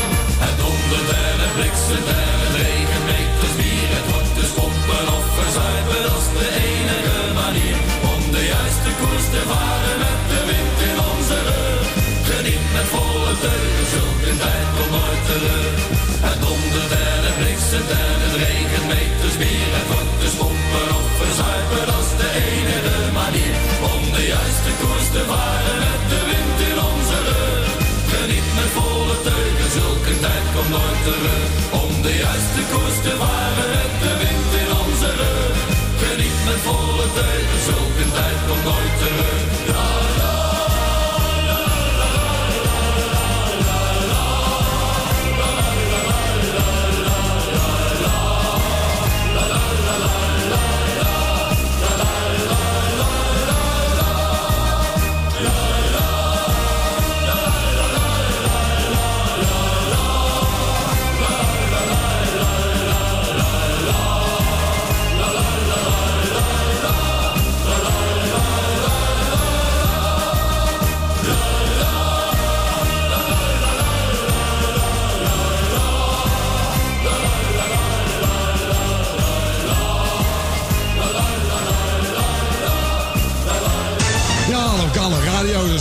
Het dondert en het bliksemt en het regent meters bier. Het wordt dus pompen of verzuipen, dat de enige manier. Om de juiste koers te varen met de wind in onze rug. Geniet met volle teugen, zulke tijd komt Het dondert en het bliksemt en het regent meters bier. Het wordt dus pompen of de enige manier. Om de juiste koers te varen met de wind in onze rug. Geniet met volle teugen, zulke tijd komt nooit terug. Om de juiste koers te varen met de wind in onze rug. Geniet met volle teugen, zulke tijd komt nooit terug.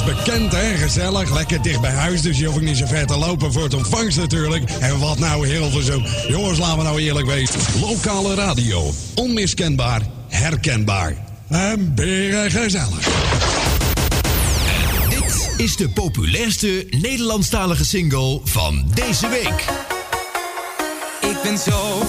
bekend en gezellig. Lekker dicht bij huis, dus je hoeft niet zo ver te lopen voor het ontvangst natuurlijk. En wat nou Hilversum. Jongens, laten we nou eerlijk wezen. Lokale radio. Onmiskenbaar, herkenbaar. En beren gezellig. Dit is de populairste Nederlandstalige single van deze week. Ik ben zo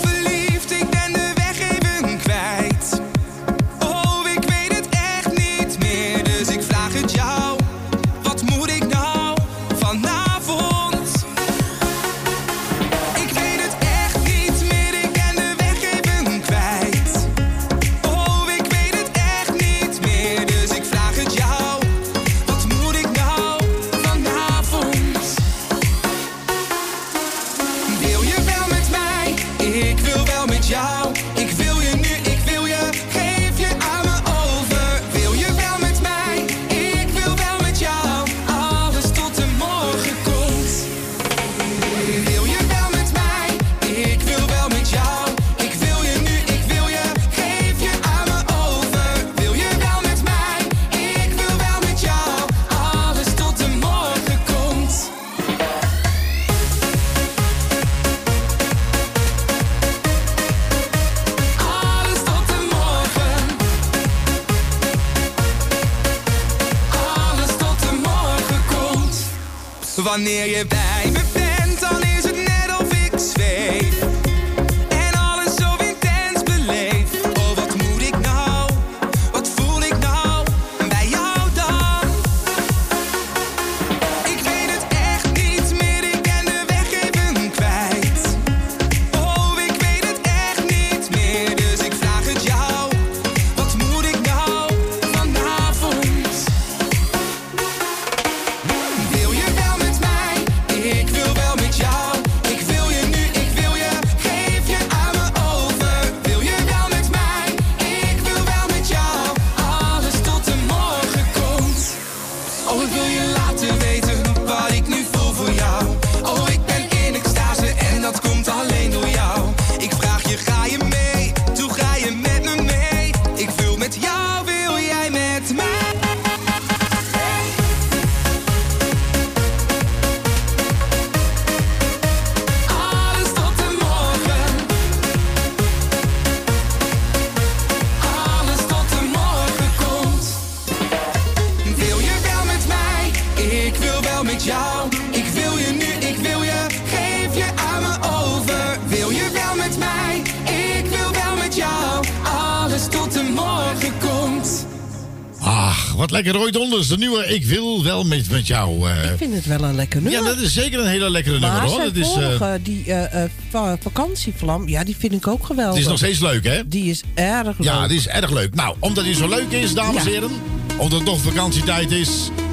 lekker. Roy Donders, de nieuwe Ik wil wel met, met jou. Eh. Ik vind het wel een lekker nummer. Ja, dat is zeker een hele lekkere nummer hoor. Dat is, eh, vorige, uh, die eh, vakantievlam, ja, die vind ik ook geweldig. Die is nog steeds leuk hè? Die is erg leuk. Ja, die is erg leuk. Nou, omdat die zo leuk is, dames en heren. Omdat het toch vakantietijd is.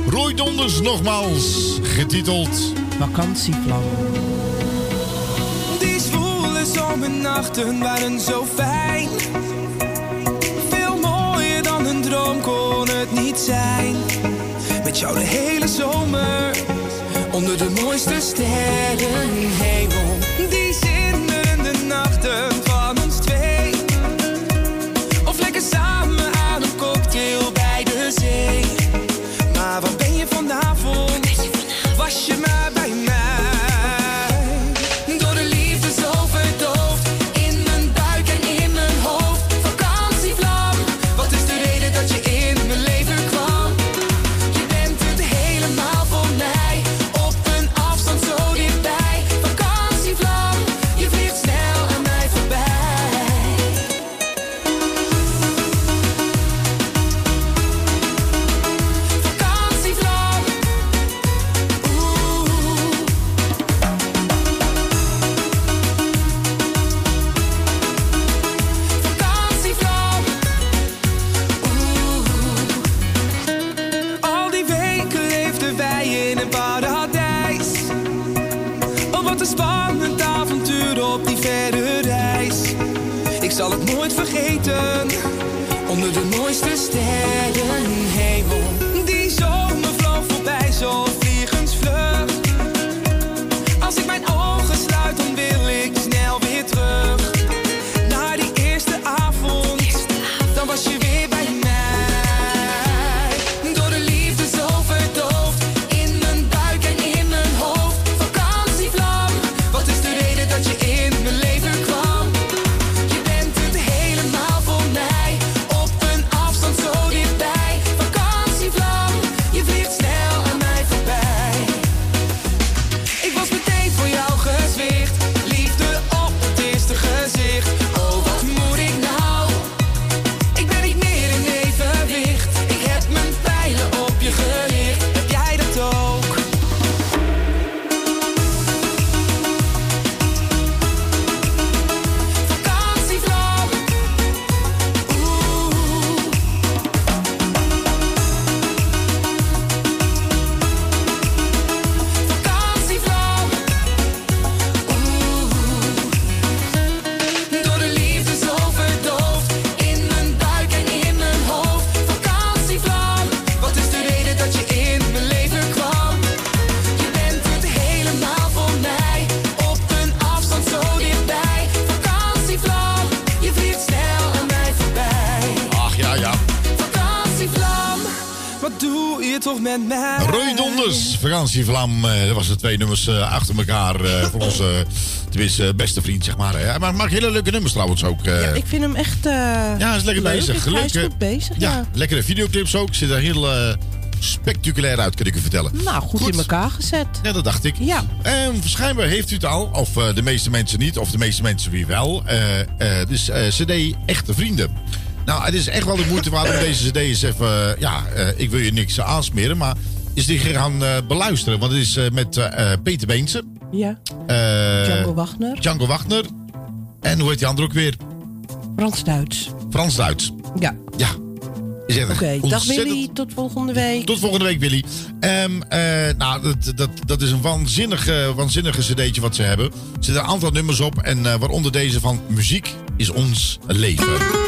Roy Donders nogmaals, getiteld... Vakantievlam. Die zwoele zomernachten waren zo fijn zijn. Met jou de hele zomer. Onder de mooiste sterrenhemel. Die zinnende nachten. winter. Donders, vakantievlam. eh, dat was de twee nummers eh, achter elkaar eh, voor onze tenminste, beste vriend, zeg maar. Hij maakt hele leuke nummers trouwens ook. eh. Ik vind hem echt. ja, hij is lekker leuk. bezig. Hij is goed bezig, ja. Ja, lekkere videoclips ook. Zit er heel spectaculair uit, kan ik u vertellen. Nou, goed, in elkaar gezet. Ja, dat dacht ik. Ja. En waarschijnlijk heeft u het al, of de meeste mensen niet, of de meeste mensen wie wel. dus CD Echte Vrienden. Nou, het is echt wel de moeite waard om deze CD eens even. ja, ik wil je niks aansmeren, maar is die gaan eh, beluisteren. Want het is eh, met eh, Peter Beense. Ja. Django Wagner. Django Wagner. En hoe heet die andere ook weer? Frans Duits. Frans Duits. Ja. Ja. Oké, dag Willy. Tot volgende week. Tot volgende week, Willy. Ehm, eh, nou, dat, dat, dat is een waanzinnige, waanzinnige cd'tje wat ze hebben. Er zitten een aantal nummers op. En waaronder deze van Muziek is ons leven.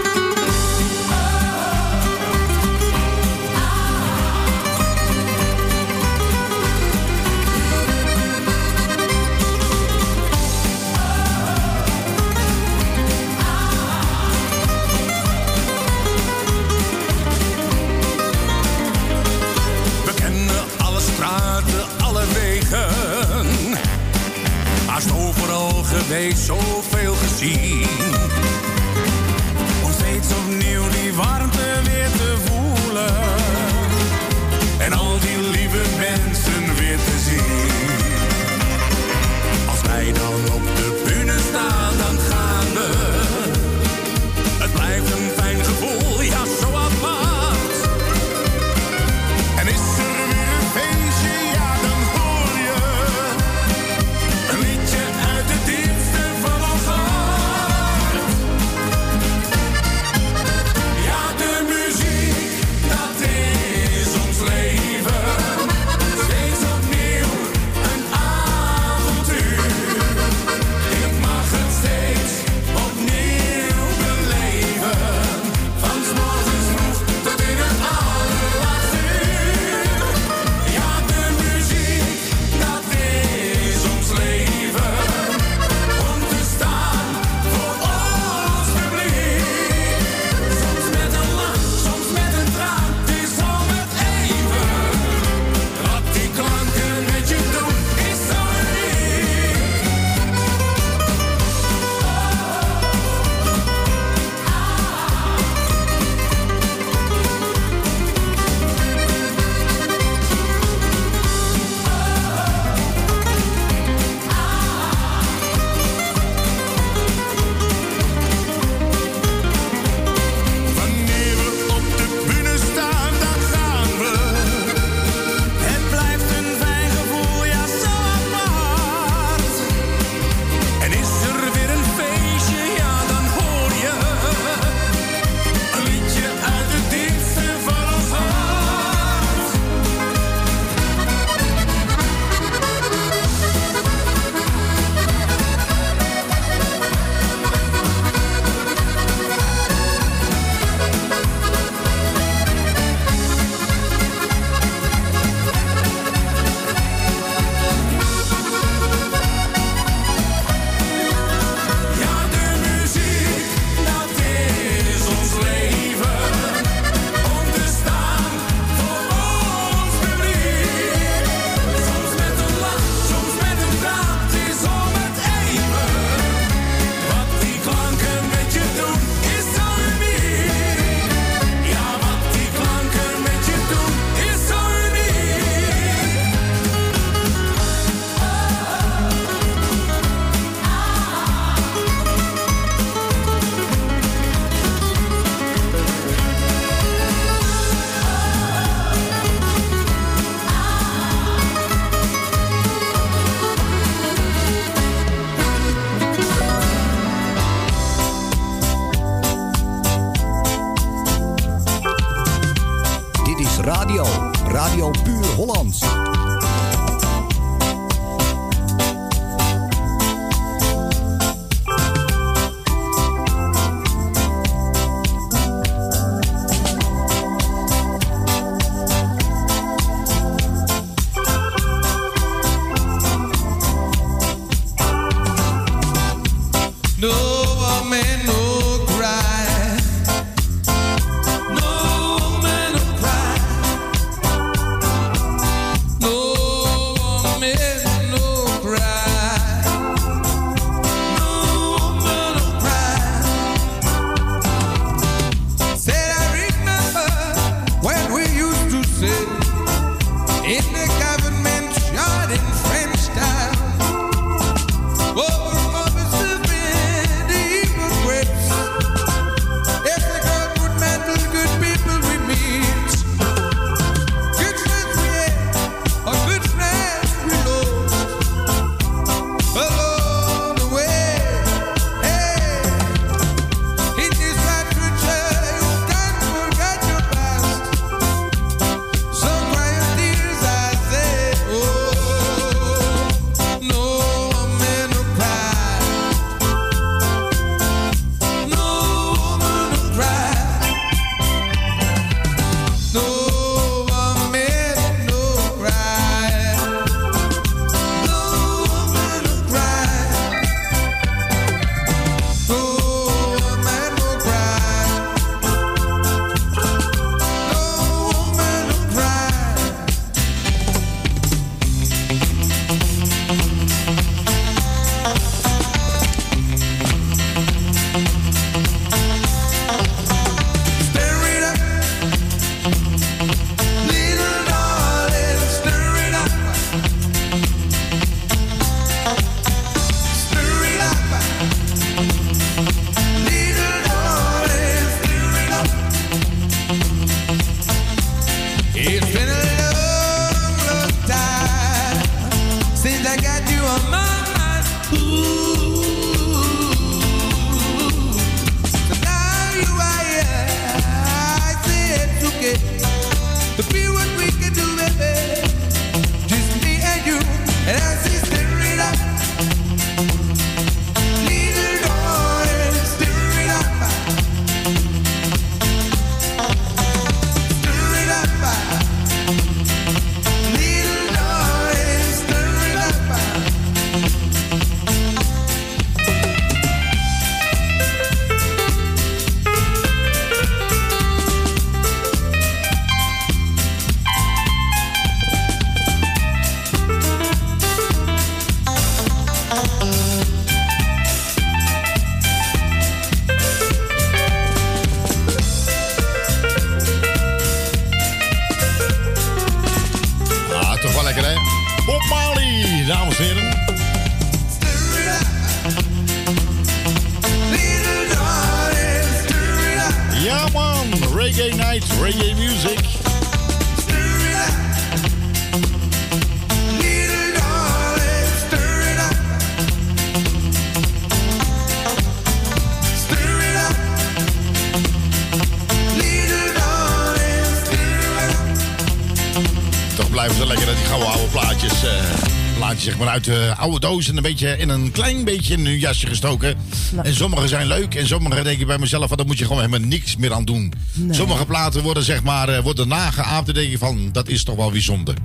Uit de oude doos en een beetje in een klein beetje in hun jasje gestoken. En sommige zijn leuk en sommige denk ik bij mezelf van daar moet je gewoon helemaal niks meer aan doen. Nee. Sommige platen worden zeg maar eh, worden nageaapt en denk je van dat is toch wel bijzonder.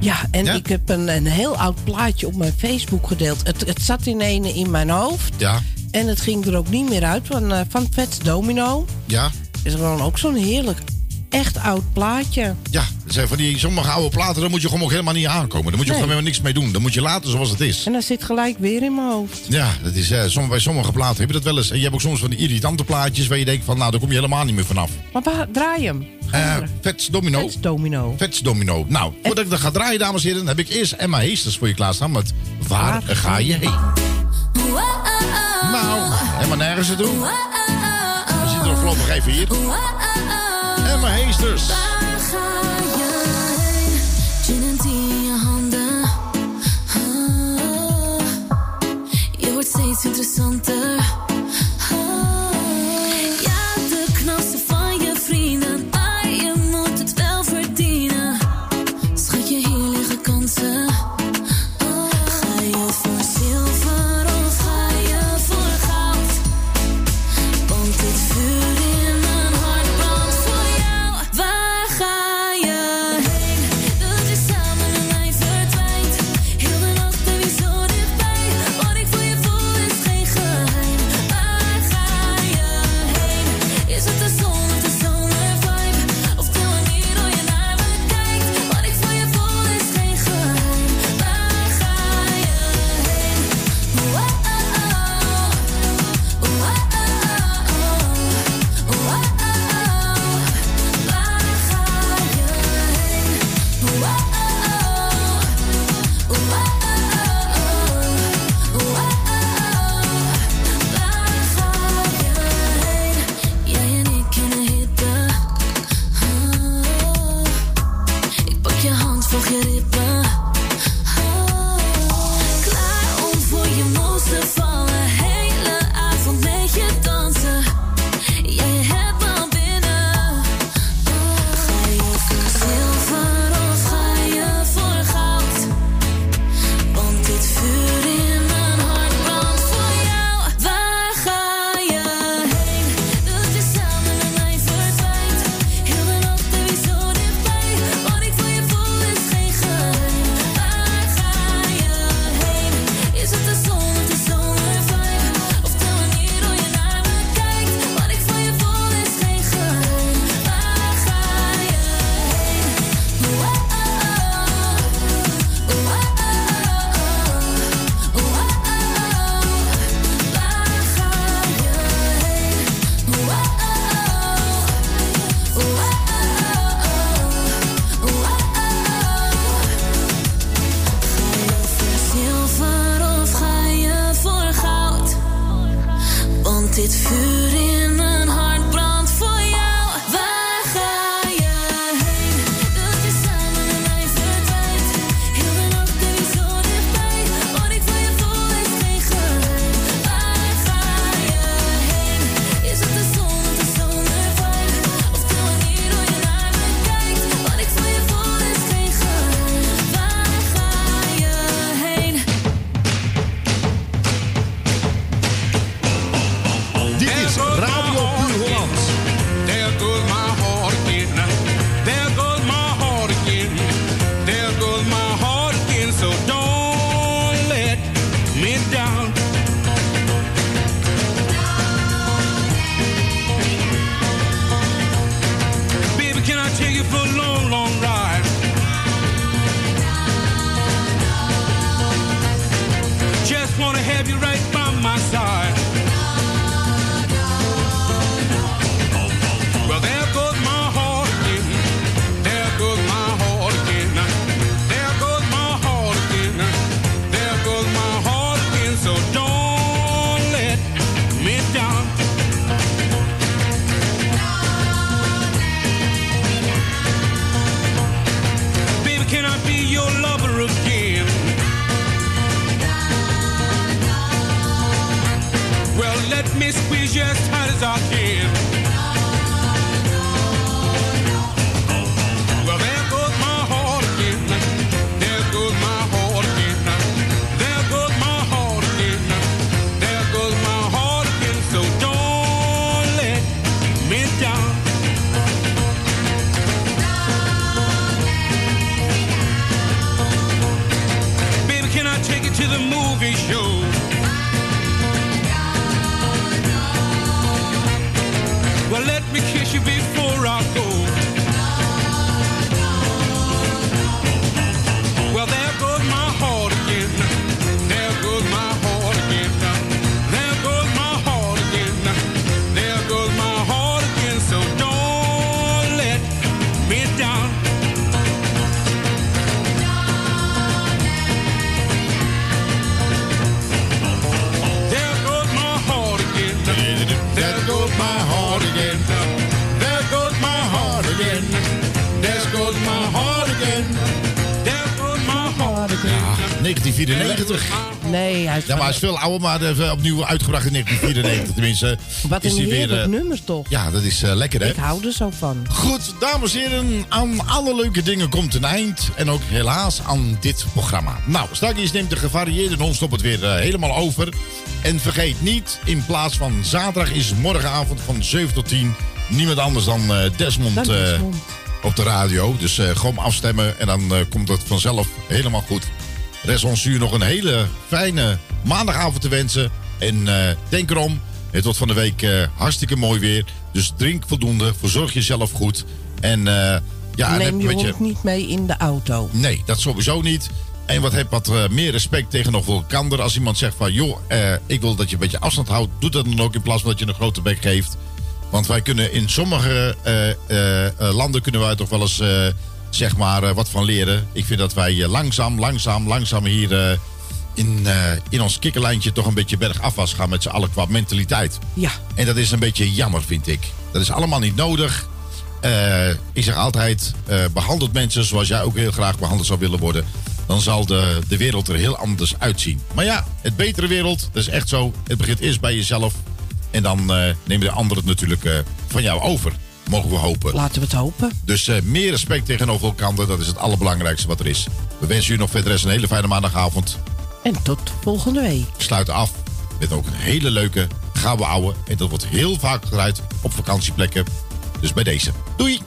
Ja, en Ja? ik heb een, een heel oud plaatje op mijn Facebook gedeeld. Het, het zat in ene in mijn hoofd. Ja, En het ging er ook niet meer uit. Van, eh, van Vets Domino. ja, Is gewoon ook zo'n heerlijk, echt oud plaatje. ja. Zijn van die sommige oude platen, daar moet je gewoon ook helemaal niet aankomen. Daar moet je Nee. gewoon helemaal niks mee doen. Dan moet je laten zoals het is. En dat zit gelijk weer in mijn hoofd. Ja, dat is, som- bij sommige platen heb je dat wel eens. En je hebt ook soms van die irritante plaatjes waar je denkt van nou, daar kom je helemaal niet meer vanaf. Maar waar, draai hem. Eh Vets Domino. Vets Domino. Vets Domino. Nou, voordat ik dat ga draaien, dames en heren, heb ik eerst Emma Heesters voor je klaarstaan met Waar ga je heen? Nou, helemaal nergens naartoe. We zitten er voorlopig even hier. Emma Heesters. Interessanter. Veel ouder, maar even opnieuw uitgebracht in 1994. Tenminste, Wat is hij weer... eh, nummer toch? ja, dat is eh, lekker, hè? Ik hou er zo van. Goed, dames en heren, aan alle leuke dingen komt een eind. En ook helaas aan dit programma. Nou, straks neemt de gevarieerde non-stop het weer eh, helemaal over. En vergeet niet, in plaats van zaterdag is morgenavond van 7 tot 10... niemand anders dan eh, Desmond, Dan eh, Desmond. op de radio. Dus eh, gewoon afstemmen en dan eh, komt het vanzelf helemaal goed. Rest ons u nog een hele fijne maandagavond te wensen. En eh, denk erom, het wordt van de week eh, hartstikke mooi weer. Dus drink voldoende, verzorg jezelf goed. En eh, ja, Neem je hond niet mee in de auto. Nee, dat sowieso niet. En wat heb wat meer respect tegenover elkaar. Als iemand zegt van, joh, ik wil dat je een beetje afstand houdt. Doe dat dan ook in plaats van dat je een grote bek geeft. Want wij kunnen in sommige landen kunnen wij toch wel eens, zeg maar, wat van leren. Ik vind dat wij langzaam, langzaam, langzaam hier in, eh, in ons kikkerlijntje toch een beetje bergafwas gaan met z'n allen qua mentaliteit. Ja. En dat is een beetje jammer, vind ik. Dat is allemaal niet nodig. Eh, ik zeg altijd, eh behandelt mensen zoals jij ook heel graag behandeld zou willen worden. Dan zal de, de wereld er heel anders uitzien. Maar ja, het betere wereld, dat is echt zo. Het begint eerst bij jezelf. En dan nemen de anderen het natuurlijk van jou over. Mogen we hopen. Laten we het hopen. Dus meer respect tegenover elkaar, dat is het allerbelangrijkste wat er is. We wensen u nog verder een hele fijne maandagavond. En tot volgende week. We sluiten af met ook een hele leuke gouden ouwe. En dat wordt heel vaak gedraaid op vakantieplekken. Dus bij deze. Doei!